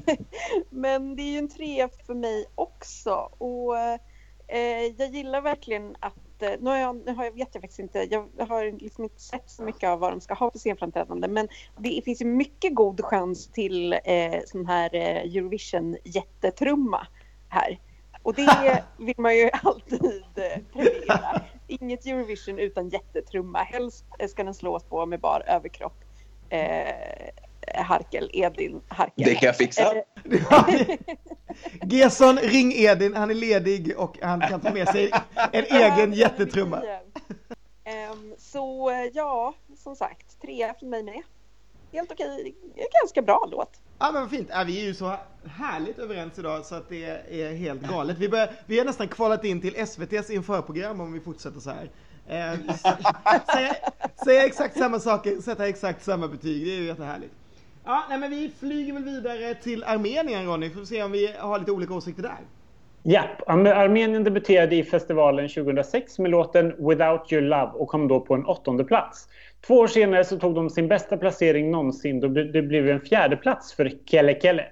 men det är ju en trea för mig också. Och eh, jag gillar verkligen att nu, har jag, nu har jag, vet jag faktiskt inte, jag har liksom inte sett så mycket av vad de ska ha för scenframträdande men det finns ju mycket god chans till eh, sån här eh, Eurovision-jättetrumma här. Och det vill man ju alltid eh, premiera. Inget Eurovision utan jättetrumma. Helst ska den slås på med bar överkropp. Eh, Harkel, Edin Harkel. Det kan jag fixa. Gesson, ring Edin, han är ledig och han kan ta med sig en egen jättetrumma. Um, så ja, som sagt, tre för mig med. Helt okej, ganska bra låt. Ja men vad fint, ja, vi är ju så härligt överens idag så att det är helt galet. Vi, börjar, vi har nästan kvalat in till SVTs införprogram om vi fortsätter så här. Eh, säga, säga exakt samma saker, sätta exakt samma betyg, det är ju jättehärligt. Ja, nej men vi flyger väl vidare till Armenien Ronny, får se om vi har lite olika åsikter där. Ja, Armenien debuterade i festivalen 2006 med låten Without Your Love och kom då på en åttonde plats. Två år senare så tog de sin bästa placering någonsin då det blev en fjärde plats för Kelle Kelle.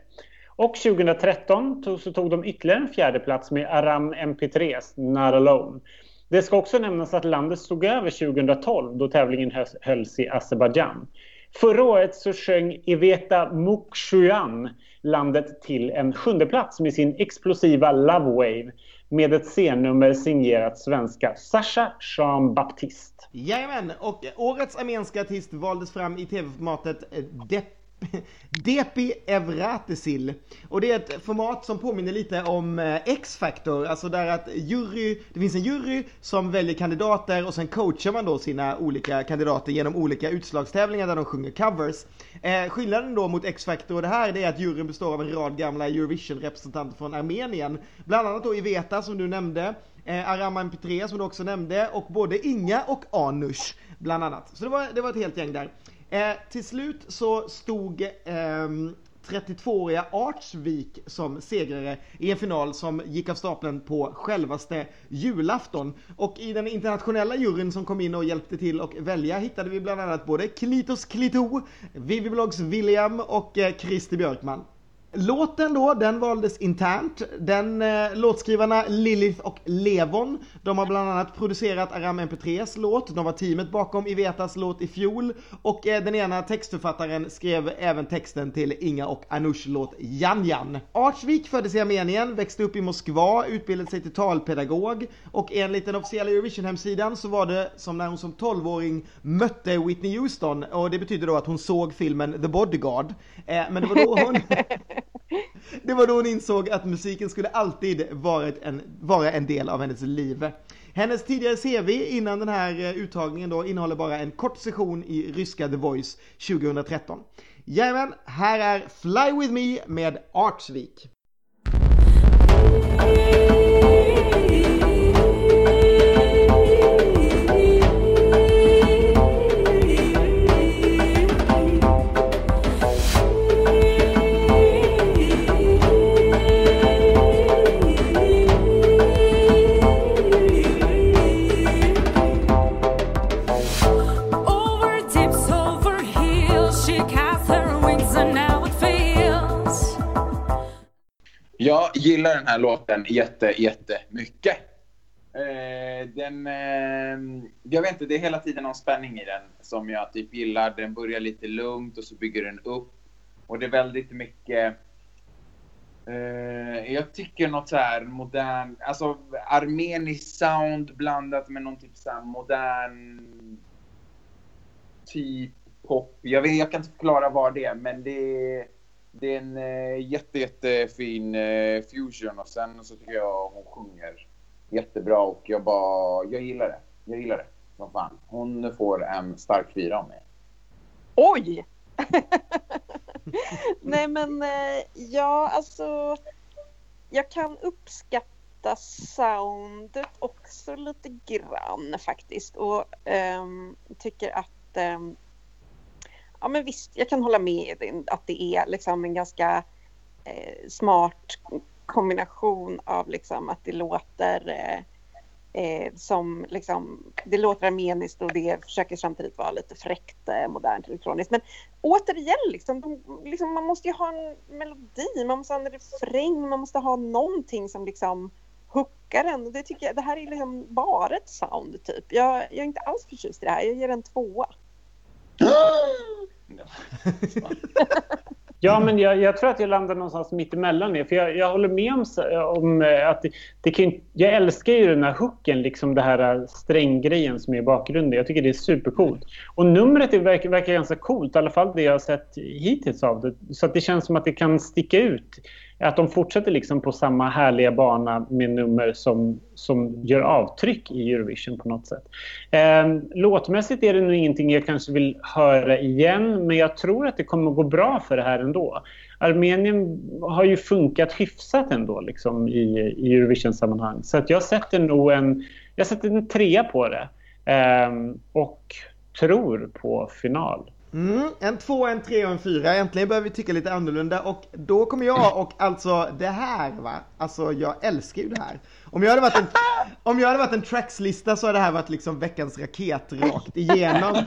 Och 2013 så tog de ytterligare en fjärde plats med Aram MP3s Not Alone. Det ska också nämnas att landet stod över 2012 då tävlingen hölls i Azerbajdzjan. Förra året så sjöng Iveta Mukshuyan landet till en sjunde plats med sin explosiva Love Wave med ett scennummer signerat svenska Sasha Jean Baptiste. Jajamän, och årets armenska artist valdes fram i tv-formatet Depp Depi Evratesil. Och det är ett format som påminner lite om eh, X-Factor, alltså där att jury, det finns en jury som väljer kandidater och sen coachar man då sina olika kandidater genom olika utslagstävlingar där de sjunger covers. Eh, skillnaden då mot X-Factor och det här det är att juryn består av en rad gamla Eurovision-representanter från Armenien. Bland annat då Iveta som du nämnde, eh, Arama MP3 som du också nämnde och både Inga och Anush bland annat. Så det var, det var ett helt gäng där. Eh, till slut så stod eh, 32-åriga Artsvik som segrare i en final som gick av stapeln på självaste julafton. Och i den internationella juryn som kom in och hjälpte till och välja hittade vi bland annat både Klitos Klito, Viviblogs William och eh, Christer Björkman. Låten då, den valdes internt. Den eh, låtskrivarna Lilith och Levon, de har bland annat producerat Aram MP3s låt, de var teamet bakom Ivetas låt i fjol och eh, den ena textförfattaren skrev även texten till Inga och Anush låt Jan Jan. Artsvik föddes i Armenien, växte upp i Moskva, utbildade sig till talpedagog och enligt den officiella Eurovision-hemsidan så var det som när hon som 12-åring mötte Whitney Houston och det betyder då att hon såg filmen The Bodyguard. Eh, men det var då hon Det var då hon insåg att musiken skulle alltid varit en, vara en del av hennes liv. Hennes tidigare CV innan den här eh, uttagningen då innehåller bara en kort session i ryska The Voice 2013. Jajamän, här är Fly With Me med Artsvik. Jag gillar den här låten jätte, jättemycket. Eh, den, eh, jag vet inte, det är hela tiden någon spänning i den som jag typ gillar. Den börjar lite lugnt och så bygger den upp. Och det är väldigt mycket... Eh, jag tycker något så här modern, alltså armeniskt sound blandat med någon typ så här modern typ pop. Jag, vet, jag kan inte förklara vad det är, men det är, det är en eh, jätte, jättefin eh, fusion och sen så tycker jag hon sjunger jättebra och jag bara, jag gillar det. Jag gillar det. Vad fan. Hon får en stark fyra av mig. Oj! Nej men eh, ja, alltså jag kan uppskatta soundet också lite grann faktiskt och ehm, tycker att ehm, ja men visst, jag kan hålla med att det är liksom en ganska eh, smart kombination av liksom att det låter eh, eh, som liksom, det låter armeniskt och det försöker samtidigt vara lite fräckt, eh, modernt, elektroniskt. Men återigen, liksom, de, liksom, man måste ju ha en melodi, man måste ha en refräng, man måste ha någonting som liksom hookar en. Det, tycker jag, det här är liksom bara ett sound typ. Jag, jag är inte alls förtjust i det här, jag ger en tvåa. Ja, men jag, jag tror att jag landar någonstans mitt emellan er. För jag, jag håller med om, om eh, att det, det kan, jag älskar ju den här hooken, liksom det här eh, stränggrejen som är i bakgrunden. Jag tycker det är supercoolt. Och numret är, verkar, verkar ganska coolt, i alla fall det jag har sett hittills av det. Så att det känns som att det kan sticka ut. Att de fortsätter liksom på samma härliga bana med nummer som, som gör avtryck i Eurovision på något sätt. Eh, låtmässigt är det nog ingenting jag kanske vill höra igen, men jag tror att det kommer att gå bra för det här ändå. Armenien har ju funkat hyfsat ändå liksom, i, i Eurovision-sammanhang. Så att jag sätter nog en, jag sätter en trea på det. Eh, och tror på final. Mm, en två, en tre och en fyra. Äntligen börjar vi tycka lite annorlunda och då kommer jag och alltså det här va, alltså jag älskar ju det här. Om jag hade varit en, om jag hade varit en trackslista så hade det här varit liksom veckans raket rakt igenom.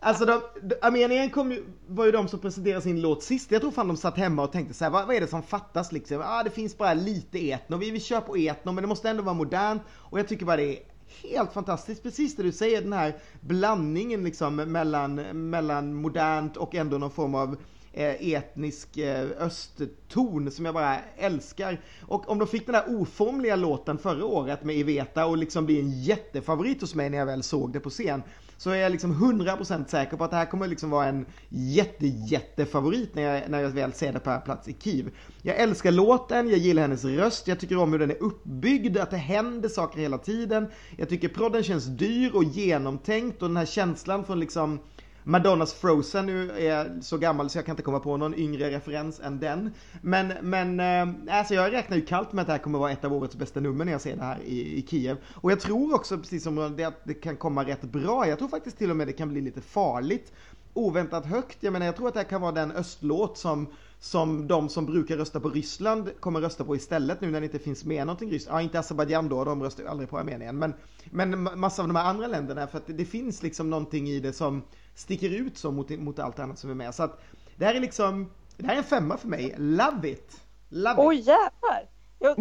Alltså de, de, Armenien kom ju, var ju de som presenterade sin låt sist. Jag tror fan de satt hemma och tänkte så här, vad, vad är det som fattas liksom? Ja, ah, det finns bara lite etno. Vi, vi kör på etno, men det måste ändå vara modernt. Och jag tycker bara det är helt fantastiskt. Precis det du säger, den här blandningen liksom mellan, mellan modernt och ändå någon form av eh, etnisk eh, östton som jag bara älskar. Och om de fick den här oformliga låten förra året med Iveta och liksom bli en jättefavorit hos mig när jag väl såg det på scen så är jag liksom 100% säker på att det här kommer liksom vara en jätte jättefavorit när jag, när jag väl ser det på här plats i Kiev. Jag älskar låten, jag gillar hennes röst, jag tycker om hur den är uppbyggd, att det händer saker hela tiden. Jag tycker prodden känns dyr och genomtänkt och den här känslan från liksom Madonnas Frozen, nu är så gammal så jag kan inte komma på någon yngre referens än den. Men, men äh, alltså jag räknar ju kallt med att det här kommer vara ett av årets bästa nummer när jag ser det här i, i Kiev. Och jag tror också, precis som det, att det kan komma rätt bra, jag tror faktiskt till och med det kan bli lite farligt oväntat högt. Jag menar jag tror att det här kan vara den östlåt som som de som brukar rösta på Ryssland kommer rösta på istället nu när det inte finns med någonting ryskt. Ja, inte Azerbajdzjan då, de röstar ju aldrig på Armenien. Men, men massa av de här andra länderna, för att det finns liksom någonting i det som sticker ut så mot, mot allt annat som är med. Så att det här är liksom, det här är en femma för mig. Love it! Love Oj it! jävlar! Jag,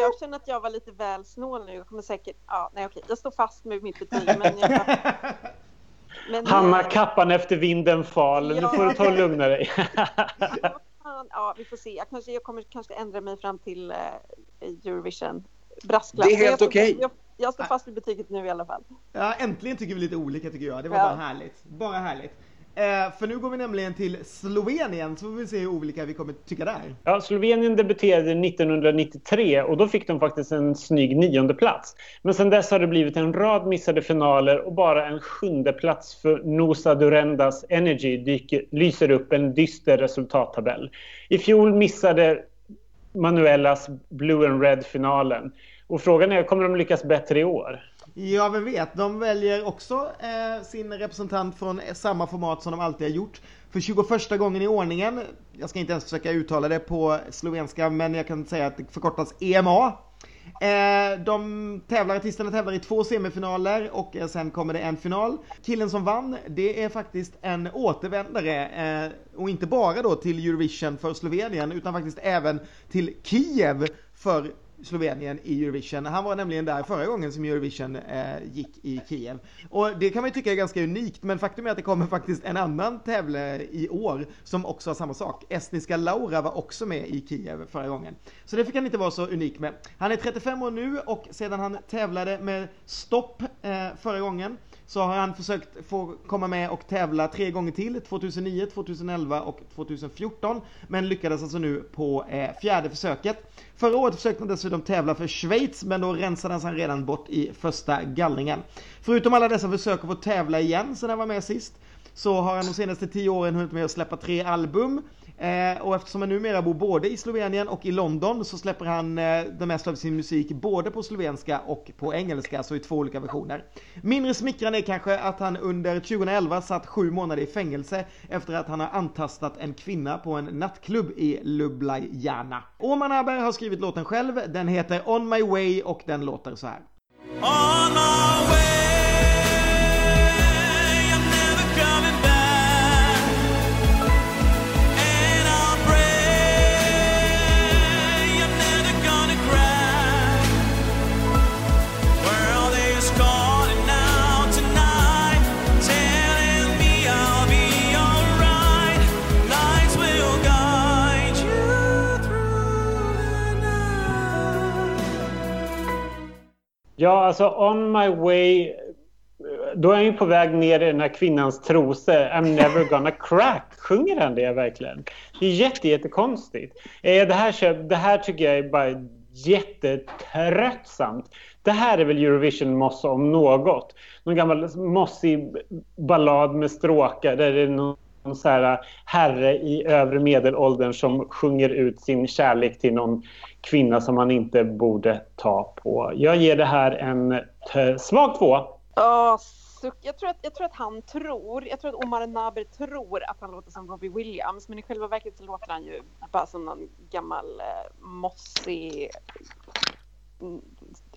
jag känner att jag var lite väl snål nu. Jag kommer säkert... Ja, nej okej. Jag står fast med mitt betyg. Men jag, men, Hanna eh, kappan efter vinden fal. Nu Ja. får du ta och lugna dig. Ja, vi får se. Jag, kanske, jag kommer kanske ändra mig fram till eh, Eurovision. Brasklapp. Det är Men jag helt står- okej. Jag, jag står fast vid betyget nu i alla fall. Ja, äntligen tycker vi lite olika tycker jag. Det var Ja. bara härligt. Bara härligt. Eh, för nu går vi nämligen till Slovenien, så får vi se hur olika vi kommer tycka där. Ja, Slovenien debuterade 1993 och då fick de faktiskt en snygg nionde plats. Men sen dess har det blivit en rad missade finaler och bara en sjunde plats för Nosa Durendas Energy dyker, lyser upp en dyster resultattabell. I fjol missade Manuelas Blue and Red-finalen. Och frågan är, kommer de lyckas bättre i år? Ja, vem vet. De väljer också eh, sin representant från samma format som de alltid har gjort. För 21 gången i ordningen, jag ska inte ens försöka uttala det på slovenska, men jag kan säga att det förkortas EMA. Eh, de tävlar, artisterna tävlar i två semifinaler och eh, sen kommer det en final. Killen som vann, det är faktiskt en återvändare eh, och inte bara då till Eurovision för Slovenien utan faktiskt även till Kiev för Slovenien i Eurovision. Han var nämligen där förra gången som Eurovision eh, gick i Kiev. Och det kan man ju tycka är ganska unikt, men faktum är att det kommer faktiskt en annan tävlare i år som också har samma sak. Estniska Laura var också med i Kiev förra gången. Så det fick han inte vara så unik med. Han är 35 år nu och sedan han tävlade med stopp eh, förra gången så har han försökt få komma med och tävla tre gånger till, 2009, 2011 och 2014, men lyckades alltså nu på eh, fjärde försöket. Förra året försökte han dessutom tävla för Schweiz, men då rensades han redan bort i första gallringen. Förutom alla dessa försök att få tävla igen sedan han var med sist, så har han de senaste tio åren hunnit med att släppa tre album. Eh, och eftersom han numera bor både i Slovenien och i London så släpper han eh, det mesta av sin musik både på slovenska och på engelska, så i två olika versioner. Mindre smickrande är kanske att han under 2011 satt sju månader i fängelse efter att han har antastat en kvinna på en nattklubb i Ljubljana. Oman Aber har skrivit låten själv, den heter On My Way och den låter så här. Ja, alltså On My Way. Då är han ju på väg ner i den här kvinnans trosor. I'm never gonna crack. Sjunger han det verkligen? Det är jätte, jättekonstigt. Eh, Det här, det här tycker jag är bara jättetröttsamt. Det här är väl Eurovision mossa om något. Någon gammal mossig ballad med stråkar där det är någon så här eh, herre i övre medelåldern som sjunger ut sin kärlek till någon kvinna som han inte borde ta på. Jag ger det här en eh, svag tvåa. Oh. Jag tror, att, jag tror att han tror, jag tror att Omar Naber tror att han låter som Robbie Williams men i själva verket så låter han ju bara som någon gammal eh, mossig, mm,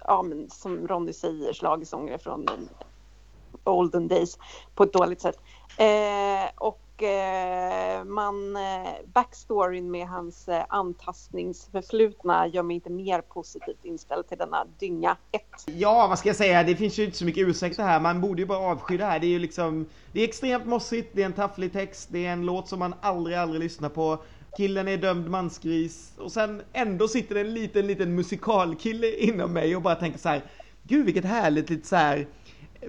ja men som Ronny säger, schlagersångare från eh, olden days på ett dåligt sätt. Eh, och Eh, man, eh, backstoryn med hans eh, antastningsförflutna gör mig inte mer positivt inställd till denna dynga 1. Ja, vad ska jag säga? Det finns ju inte så mycket ursäkter här. Man borde ju bara avsky det här. Det är ju liksom... Det är extremt mossigt, det är en tafflig text, det är en låt som man aldrig, aldrig lyssnar på. Killen är dömd mansgris. Och sen ändå sitter det en liten, liten musikalkille inom mig och bara tänker så här. Gud, vilket härligt lite så här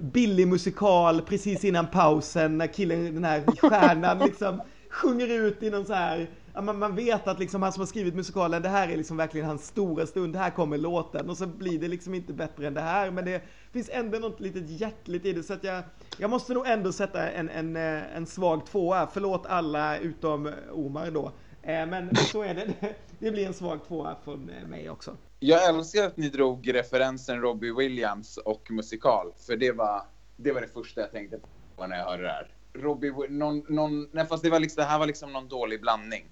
billig musikal precis innan pausen när killen, den här stjärnan liksom sjunger ut i någon så här man vet att liksom han som har skrivit musikalen, det här är liksom verkligen hans stora stund, här kommer låten. Och så blir det liksom inte bättre än det här. Men det finns ändå något litet hjärtligt i det. Så att jag, jag måste nog ändå sätta en, en, eh, en svag tvåa, förlåt alla utom Omar då. Eh, Men så är det, det blir en svag tvåa från eh, mig också. Jag älskar att ni drog referensen Robbie Williams och musikal, för det var det, var det första jag tänkte på när jag hörde det här. Robbie, någon, någon, nej fast det, var liksom, det här var liksom någon dålig blandning.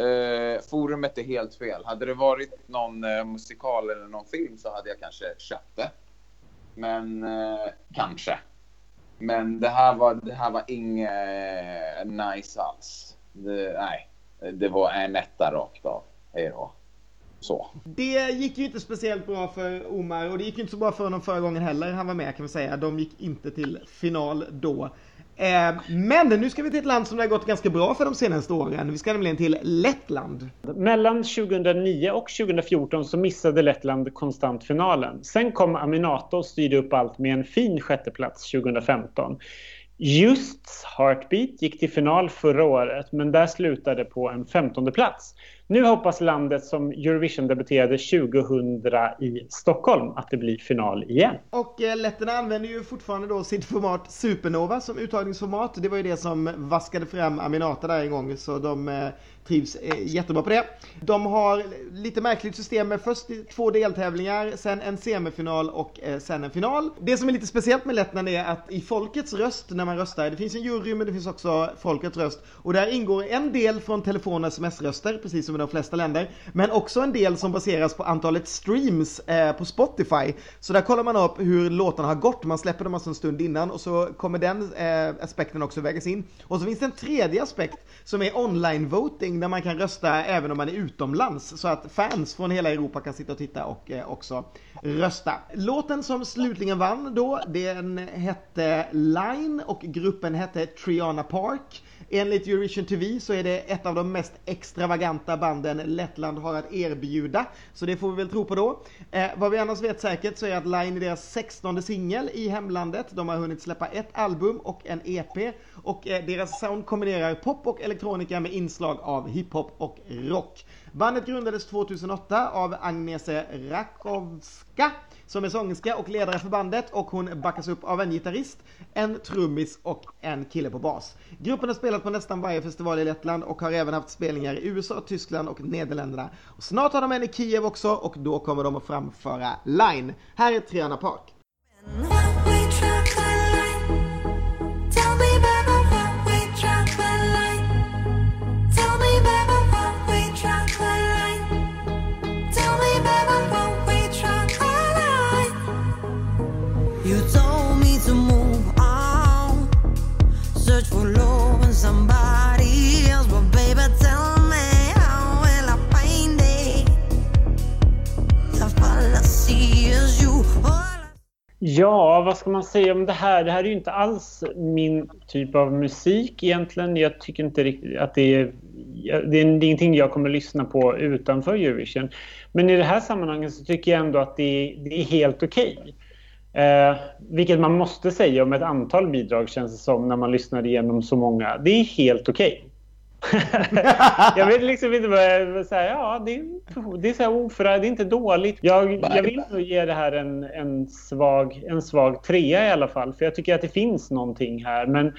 Uh, forumet är helt fel. Hade det varit någon uh, musikal eller någon film så hade jag kanske köpt det. Men uh, kanske. Men det här var, det här var inget nice alls. Det, nej, det var en etta rakt av. Hej då. Så. Det gick ju inte speciellt bra för Omar och det gick ju inte så bra för honom förra gången heller. Han var med kan vi säga. De gick inte till final då. Eh, Men nu ska vi till ett land som det har gått ganska bra för de senaste åren. Vi ska nämligen till Lettland. Mellan 2009 och 2014 så missade Lettland konstant finalen. Sen kom Aminato och styrde upp allt med en fin sjätteplats 2015. Just Heartbeat gick till final förra året men där slutade på en femtonde plats. Nu hoppas landet som Eurovision debuterade 2000 i Stockholm att det blir final igen. Och eh, letterna använder ju fortfarande då sitt format Supernova som uttagningsformat. Det var ju det som vaskade fram Aminata där en gång så de eh, trivs eh, jättebra på det. De har lite märkligt system med först två deltävlingar, sen en semifinal och eh, sen en final. Det som är lite speciellt med Lettland är att i folkets röst när man röstar, det finns en jury men det finns också folkets röst och där ingår en del från telefon och sms-röster precis som i de flesta länder men också en del som baseras på antalet streams eh, på Spotify. Så där kollar man upp hur låtarna har gått, man släpper dem alltså en stund innan och så kommer den aspekten också vägas in. Och så finns det en tredje aspekt som är online voting där man kan rösta även om man är utomlands så att fans från hela Europa kan sitta och titta och eh, också rösta. Låten som slutligen vann då, den hette Line och gruppen hette Triana Park. Enligt Eurovision TV så är det ett av de mest extravaganta banden Lettland har att erbjuda. Så det får vi väl tro på då. Eh, vad vi annars vet säkert så är att Line är deras 16 singel i hemlandet. De har hunnit släppa ett album och en EP. Och eh, deras sound kombinerar pop och elektronika med inslag av hiphop och rock. Bandet grundades 2008 av Agnese Rakowska som är sångerska och ledare för bandet och hon backas upp av en gitarrist, en trummis och en kille på bas. Gruppen har spelat på nästan varje festival i Lettland och har även haft spelningar i USA, Tyskland och Nederländerna. Och snart har de en i Kiev också och då kommer de att framföra Line. Här är Triana Park. Mm. Ja, vad ska man säga om det här? Det här är ju inte alls min typ av musik egentligen. Jag tycker inte riktigt att det är... Det är ingenting jag kommer lyssna på utanför Eurovision. Men i det här sammanhanget så tycker jag ändå att det är, det är helt okej. Eh, vilket man måste säga om ett antal bidrag känns det som när man lyssnar igenom så många. Det är helt okej. jag vet liksom inte vad jag säga. Ja, det är, det är så här oförra, det är inte dåligt. Jag, jag vill nog ge det här en, en, svag, en svag trea i alla fall. För jag tycker att det finns någonting här. Men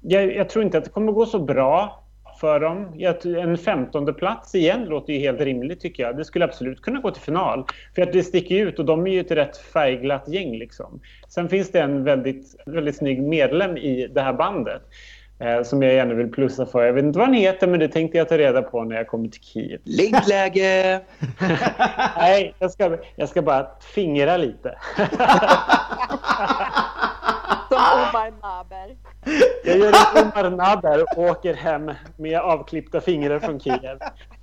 jag, jag tror inte att det kommer gå så bra för dem. En femtonde plats igen låter ju helt rimligt tycker jag. Det skulle absolut kunna gå till final. För att det sticker ut och de är ju ett rätt färgglatt gäng liksom. Sen finns det en väldigt, väldigt snygg medlem i det här bandet. Eh, som jag gärna vill plussa för. Jag vet inte vad han heter men det tänkte jag ta reda på när jag kommer till Kiev. Liggläge! Nej, jag ska, jag ska bara fingra lite. Som Omar Naber. Jag gör en Omar Nader och åker hem med avklippta fingrar från Kiev.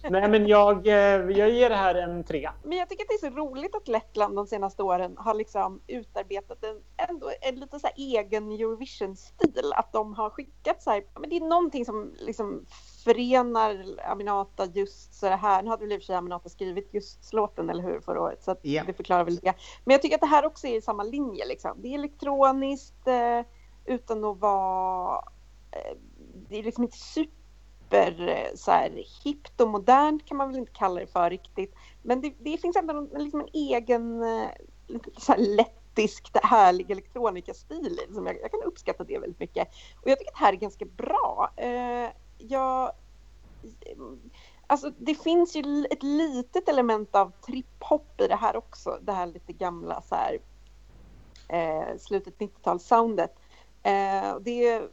Nej, men jag, eh, jag ger det här en trea. Men jag tycker att det är så roligt att Lettland de senaste åren har liksom utarbetat en, ändå en lite så här egen Eurovision-stil. Att de har skickat så här, men det är någonting som liksom förenar Aminata just så här. Nu hade väl i och för sig Aminata skrivit just låten, eller hur, förra året. Så att Ja. det förklarar väl det. Men jag tycker att det här också är i samma linje liksom. Det är elektroniskt eh, utan att vara... Eh, det är liksom inte super eh, så här, hippt och modernt kan man väl inte kalla det för riktigt. Men det, det finns ändå en, liksom en egen eh, lite så här lettisk, härlig elektronikastil i det jag, jag kan uppskatta det väldigt mycket. Och jag tycker att det här är ganska bra. Jag, alltså det finns ju ett litet element av trip-hop i det här också. Det här lite gamla så här, eh, slutet 90-tals-soundet. Eh, det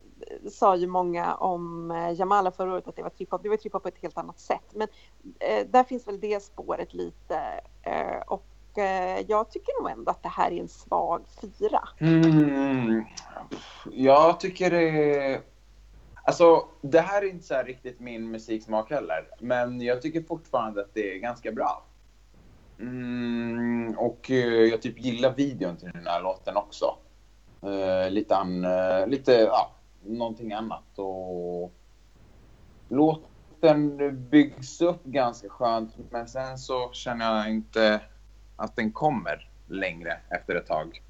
sa ju många om eh, Jamala förra året att det var triphop, Det var trip-hop på ett helt annat sätt. Men eh, där finns väl det spåret lite. Eh, och eh, jag tycker nog ändå att det här är en svag fyra. Mm. Jag tycker det... Alltså, det här är inte så här riktigt min musiksmak heller. Men jag tycker fortfarande att det är ganska bra. Mm, och eh, jag typ gillar videon till den här låten också. Eh, lite, an, eh, lite, ja, någonting annat. Och låten byggs upp ganska skönt, men sen så känner jag inte att den kommer längre efter ett tag.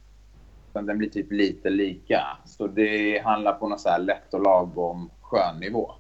Utan den blir typ lite lika. Så det handlar på något så här lätt och lagom skön nivå.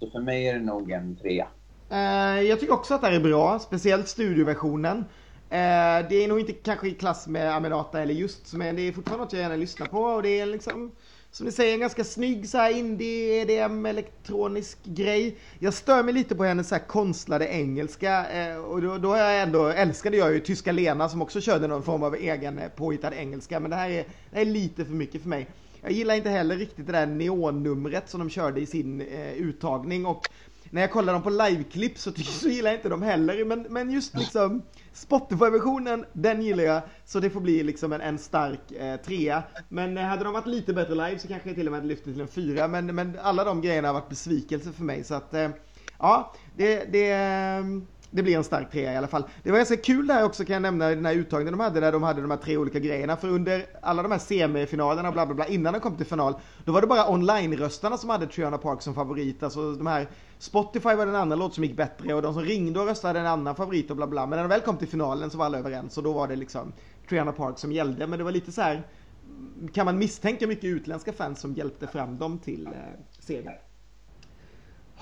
Så för mig är det nog en trea. Eh, jag tycker också att det här är bra, speciellt studioversionen. Eh, det är nog inte kanske i klass med Aminata eller just, men det är fortfarande något jag gärna lyssnar på och det är liksom som ni säger en ganska snygg så här indie, EDM, elektronisk grej. Jag stör mig lite på hennes så här konstlade engelska eh, och då, då har jag ändå, älskade jag ju tyska Lena som också körde någon form av egen eh, påhittad engelska men det här är, det här är lite för mycket för mig. Jag gillar inte heller riktigt det där neonnumret som de körde i sin eh, uttagning och när jag kollar dem på liveklipp så, så gillar jag inte dem heller. Men, men just liksom Spotify-versionen, den gillar jag. Så det får bli liksom en, en stark eh, trea. Men eh, hade de varit lite bättre live så kanske jag till och med hade lyft det till en fyra. Men, men alla de grejerna har varit besvikelse för mig. Så att eh, ja, det, det, eh, det blir en stark trea i alla fall. Det var ganska kul där också kan jag nämna den här uttagningen de hade där de hade de här tre olika grejerna. För under alla de här semifinalerna och bla bla bla innan de kom till final. Då var det bara online-röstarna som hade Triana Park som favorit. Alltså de här Spotify var den andra låt som gick bättre och de som ringde och röstade en annan favorit och bla bla. Men när de väl kom till finalen så var alla överens och då var det liksom Triana Park som gällde. Men det var lite så här kan man misstänka mycket utländska fans som hjälpte fram dem till eh, segern?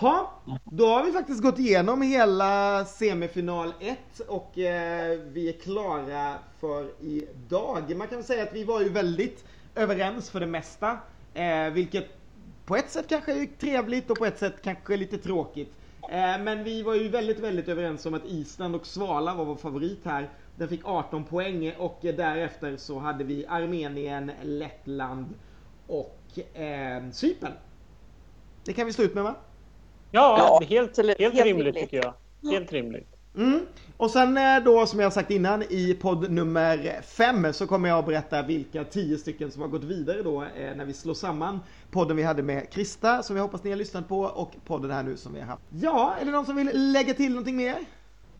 Ha, då har vi faktiskt gått igenom hela semifinal 1 och eh, vi är klara för idag. Man kan säga att vi var ju väldigt överens för det mesta, eh, vilket på ett sätt kanske är trevligt och på ett sätt kanske är lite tråkigt. Eh, men vi var ju väldigt, väldigt överens om att Island och Svala var vår favorit här. Den fick 18 poäng och eh, därefter så hade vi Armenien, Lettland och eh, Cypern. Det kan vi stå ut med va? Ja, helt, absolut. helt Helt rimligt rimligt. tycker jag. Helt rimligt. Mm. Och sen eh, då som jag sagt innan i podd nummer fem så kommer jag att berätta vilka tio stycken som har gått vidare då eh, när vi slår samman podden vi hade med Krista som jag hoppas ni har lyssnat på och podden här nu som vi har haft. Ja, är det någon som vill lägga till någonting mer?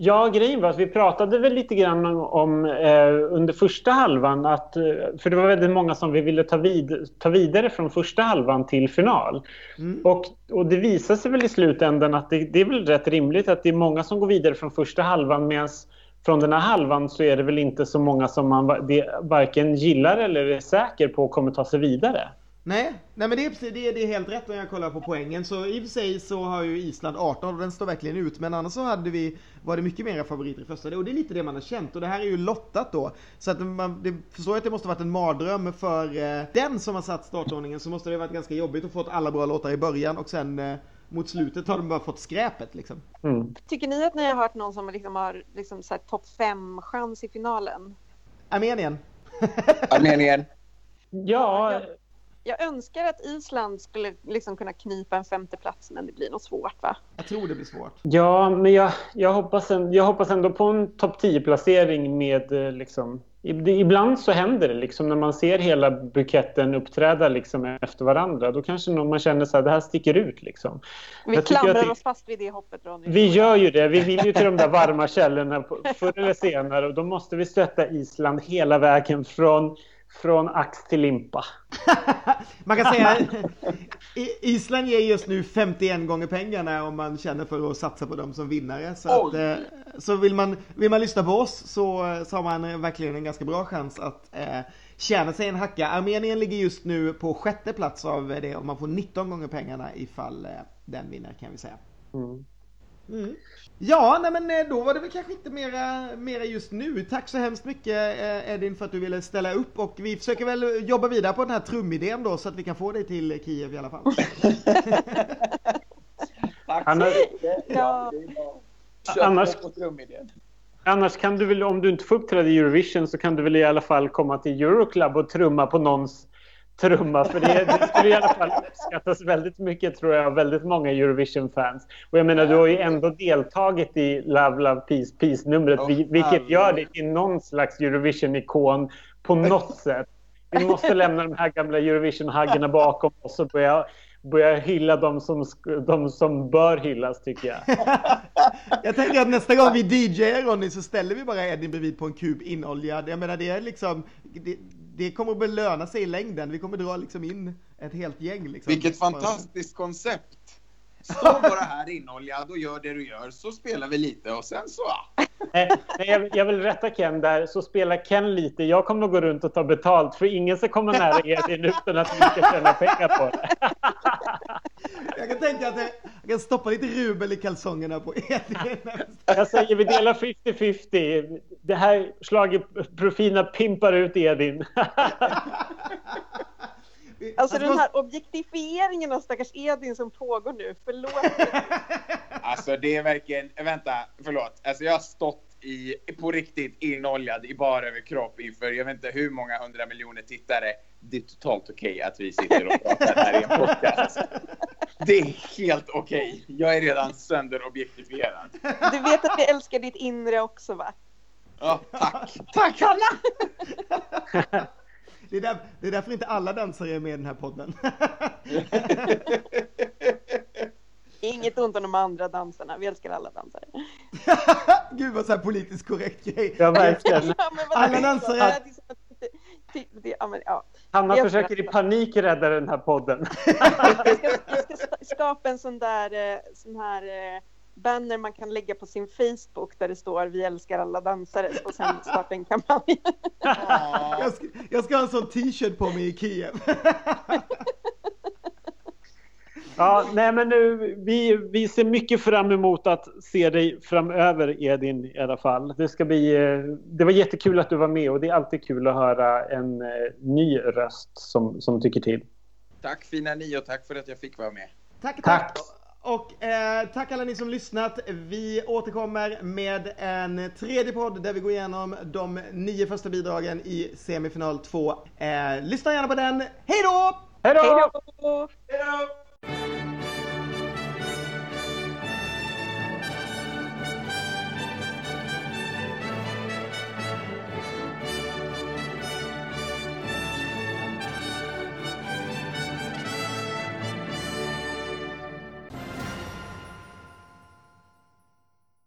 Ja, grejen var att vi pratade väl lite grann om, om eh, under första halvan att, eh, för det var väldigt många som vi ville ta, vid, ta vidare från första halvan till final. Och, och det visade sig väl i slutändan att det, det är väl rätt rimligt att det är många som går vidare från första halvan medan från den här halvan så är det väl inte så många som man det, varken gillar eller är säker på kommer ta sig vidare. Nej, nej men det är, det, är, det är helt rätt när jag kollar på poängen. Så i och för sig så har ju Island 18 och den står verkligen ut. Men annars så hade vi, var det mycket mer favoriter i första. Och det är lite det man har känt. Och det här är ju lottat då. Så att man det, förstår jag att det måste varit en mardröm för eh, den som har satt startordningen. Så måste det varit ganska jobbigt att få alla bra låtar i början och sen eh, mot slutet har de bara fått skräpet liksom. Mm. Tycker ni att ni har hört någon som liksom har liksom så här topp fem chans i finalen? Armenien. Armenien. Ja, Jag önskar att Island skulle liksom kunna knipa en femte plats men det blir nog svårt va? Jag tror det blir svårt. Ja, men jag, jag, hoppas en, jag hoppas ändå på en topp 10-placering med eh, liksom... Ibland så händer det liksom när man ser hela buketten uppträda liksom efter varandra. Då kanske någon- man känner så här, det här sticker ut liksom. Vi Jag klamrar att det- oss fast vid det hoppet Ronny. Vi gör ju det. Vi vill ju till de där varma källorna förr eller senare och då måste vi stötta Island hela vägen från, från ax till limpa. Man kan säga Island ger just nu 51 gånger pengarna om man känner för att satsa på dem som vinnare. Så, att, eh, så vill, man, vill man lyssna på oss så, så har man verkligen en ganska bra chans att eh, tjäna sig en hacka. Armenien ligger just nu på sjätte plats av det och man får 19 gånger pengarna ifall eh, den vinner kan vi säga. Mm. Mm. Ja, nej men eh, då var det väl kanske inte mera, mera just nu. Tack så hemskt mycket eh, Edin för att du ville ställa upp och vi försöker väl jobba vidare på den här trumidén då så att vi kan få dig till Kiev i alla fall. Tack Ja. Kör Annars-. Annars kan du väl, om du inte får uppträda i Eurovision så kan du väl i alla fall komma till Euroclub och trumma på någons trumma för det, det skulle i alla fall uppskattas väldigt mycket tror jag av väldigt många Eurovision-fans. Och jag menar du har ju ändå deltagit i Love Love Peace Peace-numret vil- vilket gör dig till någon slags Eurovision-ikon på något sätt. Vi måste lämna de här gamla Eurovision-haggarna bakom oss och börja, börja hylla de som, de som bör hyllas tycker jag. Jag tänker att nästa gång vi DJar Ronny så ställer vi bara Edin bredvid på en kub inoljad. Jag menar det är liksom, det, det kommer att belöna sig i längden. Vi kommer dra liksom in ett helt gäng liksom. Vilket fantastiskt koncept! Stå bara här inoljad och gör det du gör, så spelar vi lite och sen så... Nej, jag, jag vill rätta Ken där, så spelar Ken lite. Jag kommer att gå runt och ta betalt för ingen ska komma nära Edin utan att vi ska tjäna pengar på det. Jag kan tänka att jag, kan stoppa lite rubel i kalsongerna på Edin. Jag säger vi delar 50-50. Det här schlagerprofilerna pimpar ut Edin. Alltså den här objektifieringen av stackars Edin som pågår nu, förlåt. Alltså det är verkligen, vänta, förlåt. Alltså jag har stått i, på riktigt inoljad i bara överkropp inför, jag vet inte hur många hundra miljoner tittare. Det är totalt okej att vi sitter och pratar här i en podcast. Det är helt okej. Jag är redan sönderobjektifierad. Du vet att jag älskar ditt inre också va? Ja, tack. Tack Hanna! Det är, där, det är därför inte alla dansare är med i den här podden. Inget ont om de andra dansarna, vi älskar alla dansare. Gud vad så här politiskt korrekt grej. Ja, verkligen. Ja, Alla dansare- att- ja. Hanna försöker i panik rädda den här podden. Jag ska, jag ska skapa en sån där eh, sån här eh, banner man kan lägga på sin Facebook där det står vi älskar alla dansare och sen starta en kampanj. Jag ska, jag ska ha en sån t-shirt på mig i Kiev. Ja, nej men nu, vi, vi ser mycket fram emot att se dig framöver Edin i alla fall. Det ska bli, eh, det var jättekul att du var med och det är alltid kul att höra en eh, ny röst som, som tycker till. Tack fina ni och tack för att jag fick vara med. Tack, tack. Tack. Och eh, tack alla ni som lyssnat. Vi återkommer med en tredje podd där vi går igenom de nio första bidragen i semifinal 2. Eh, lyssna gärna på den. Hej då! Hej då! Hej då! Hej då!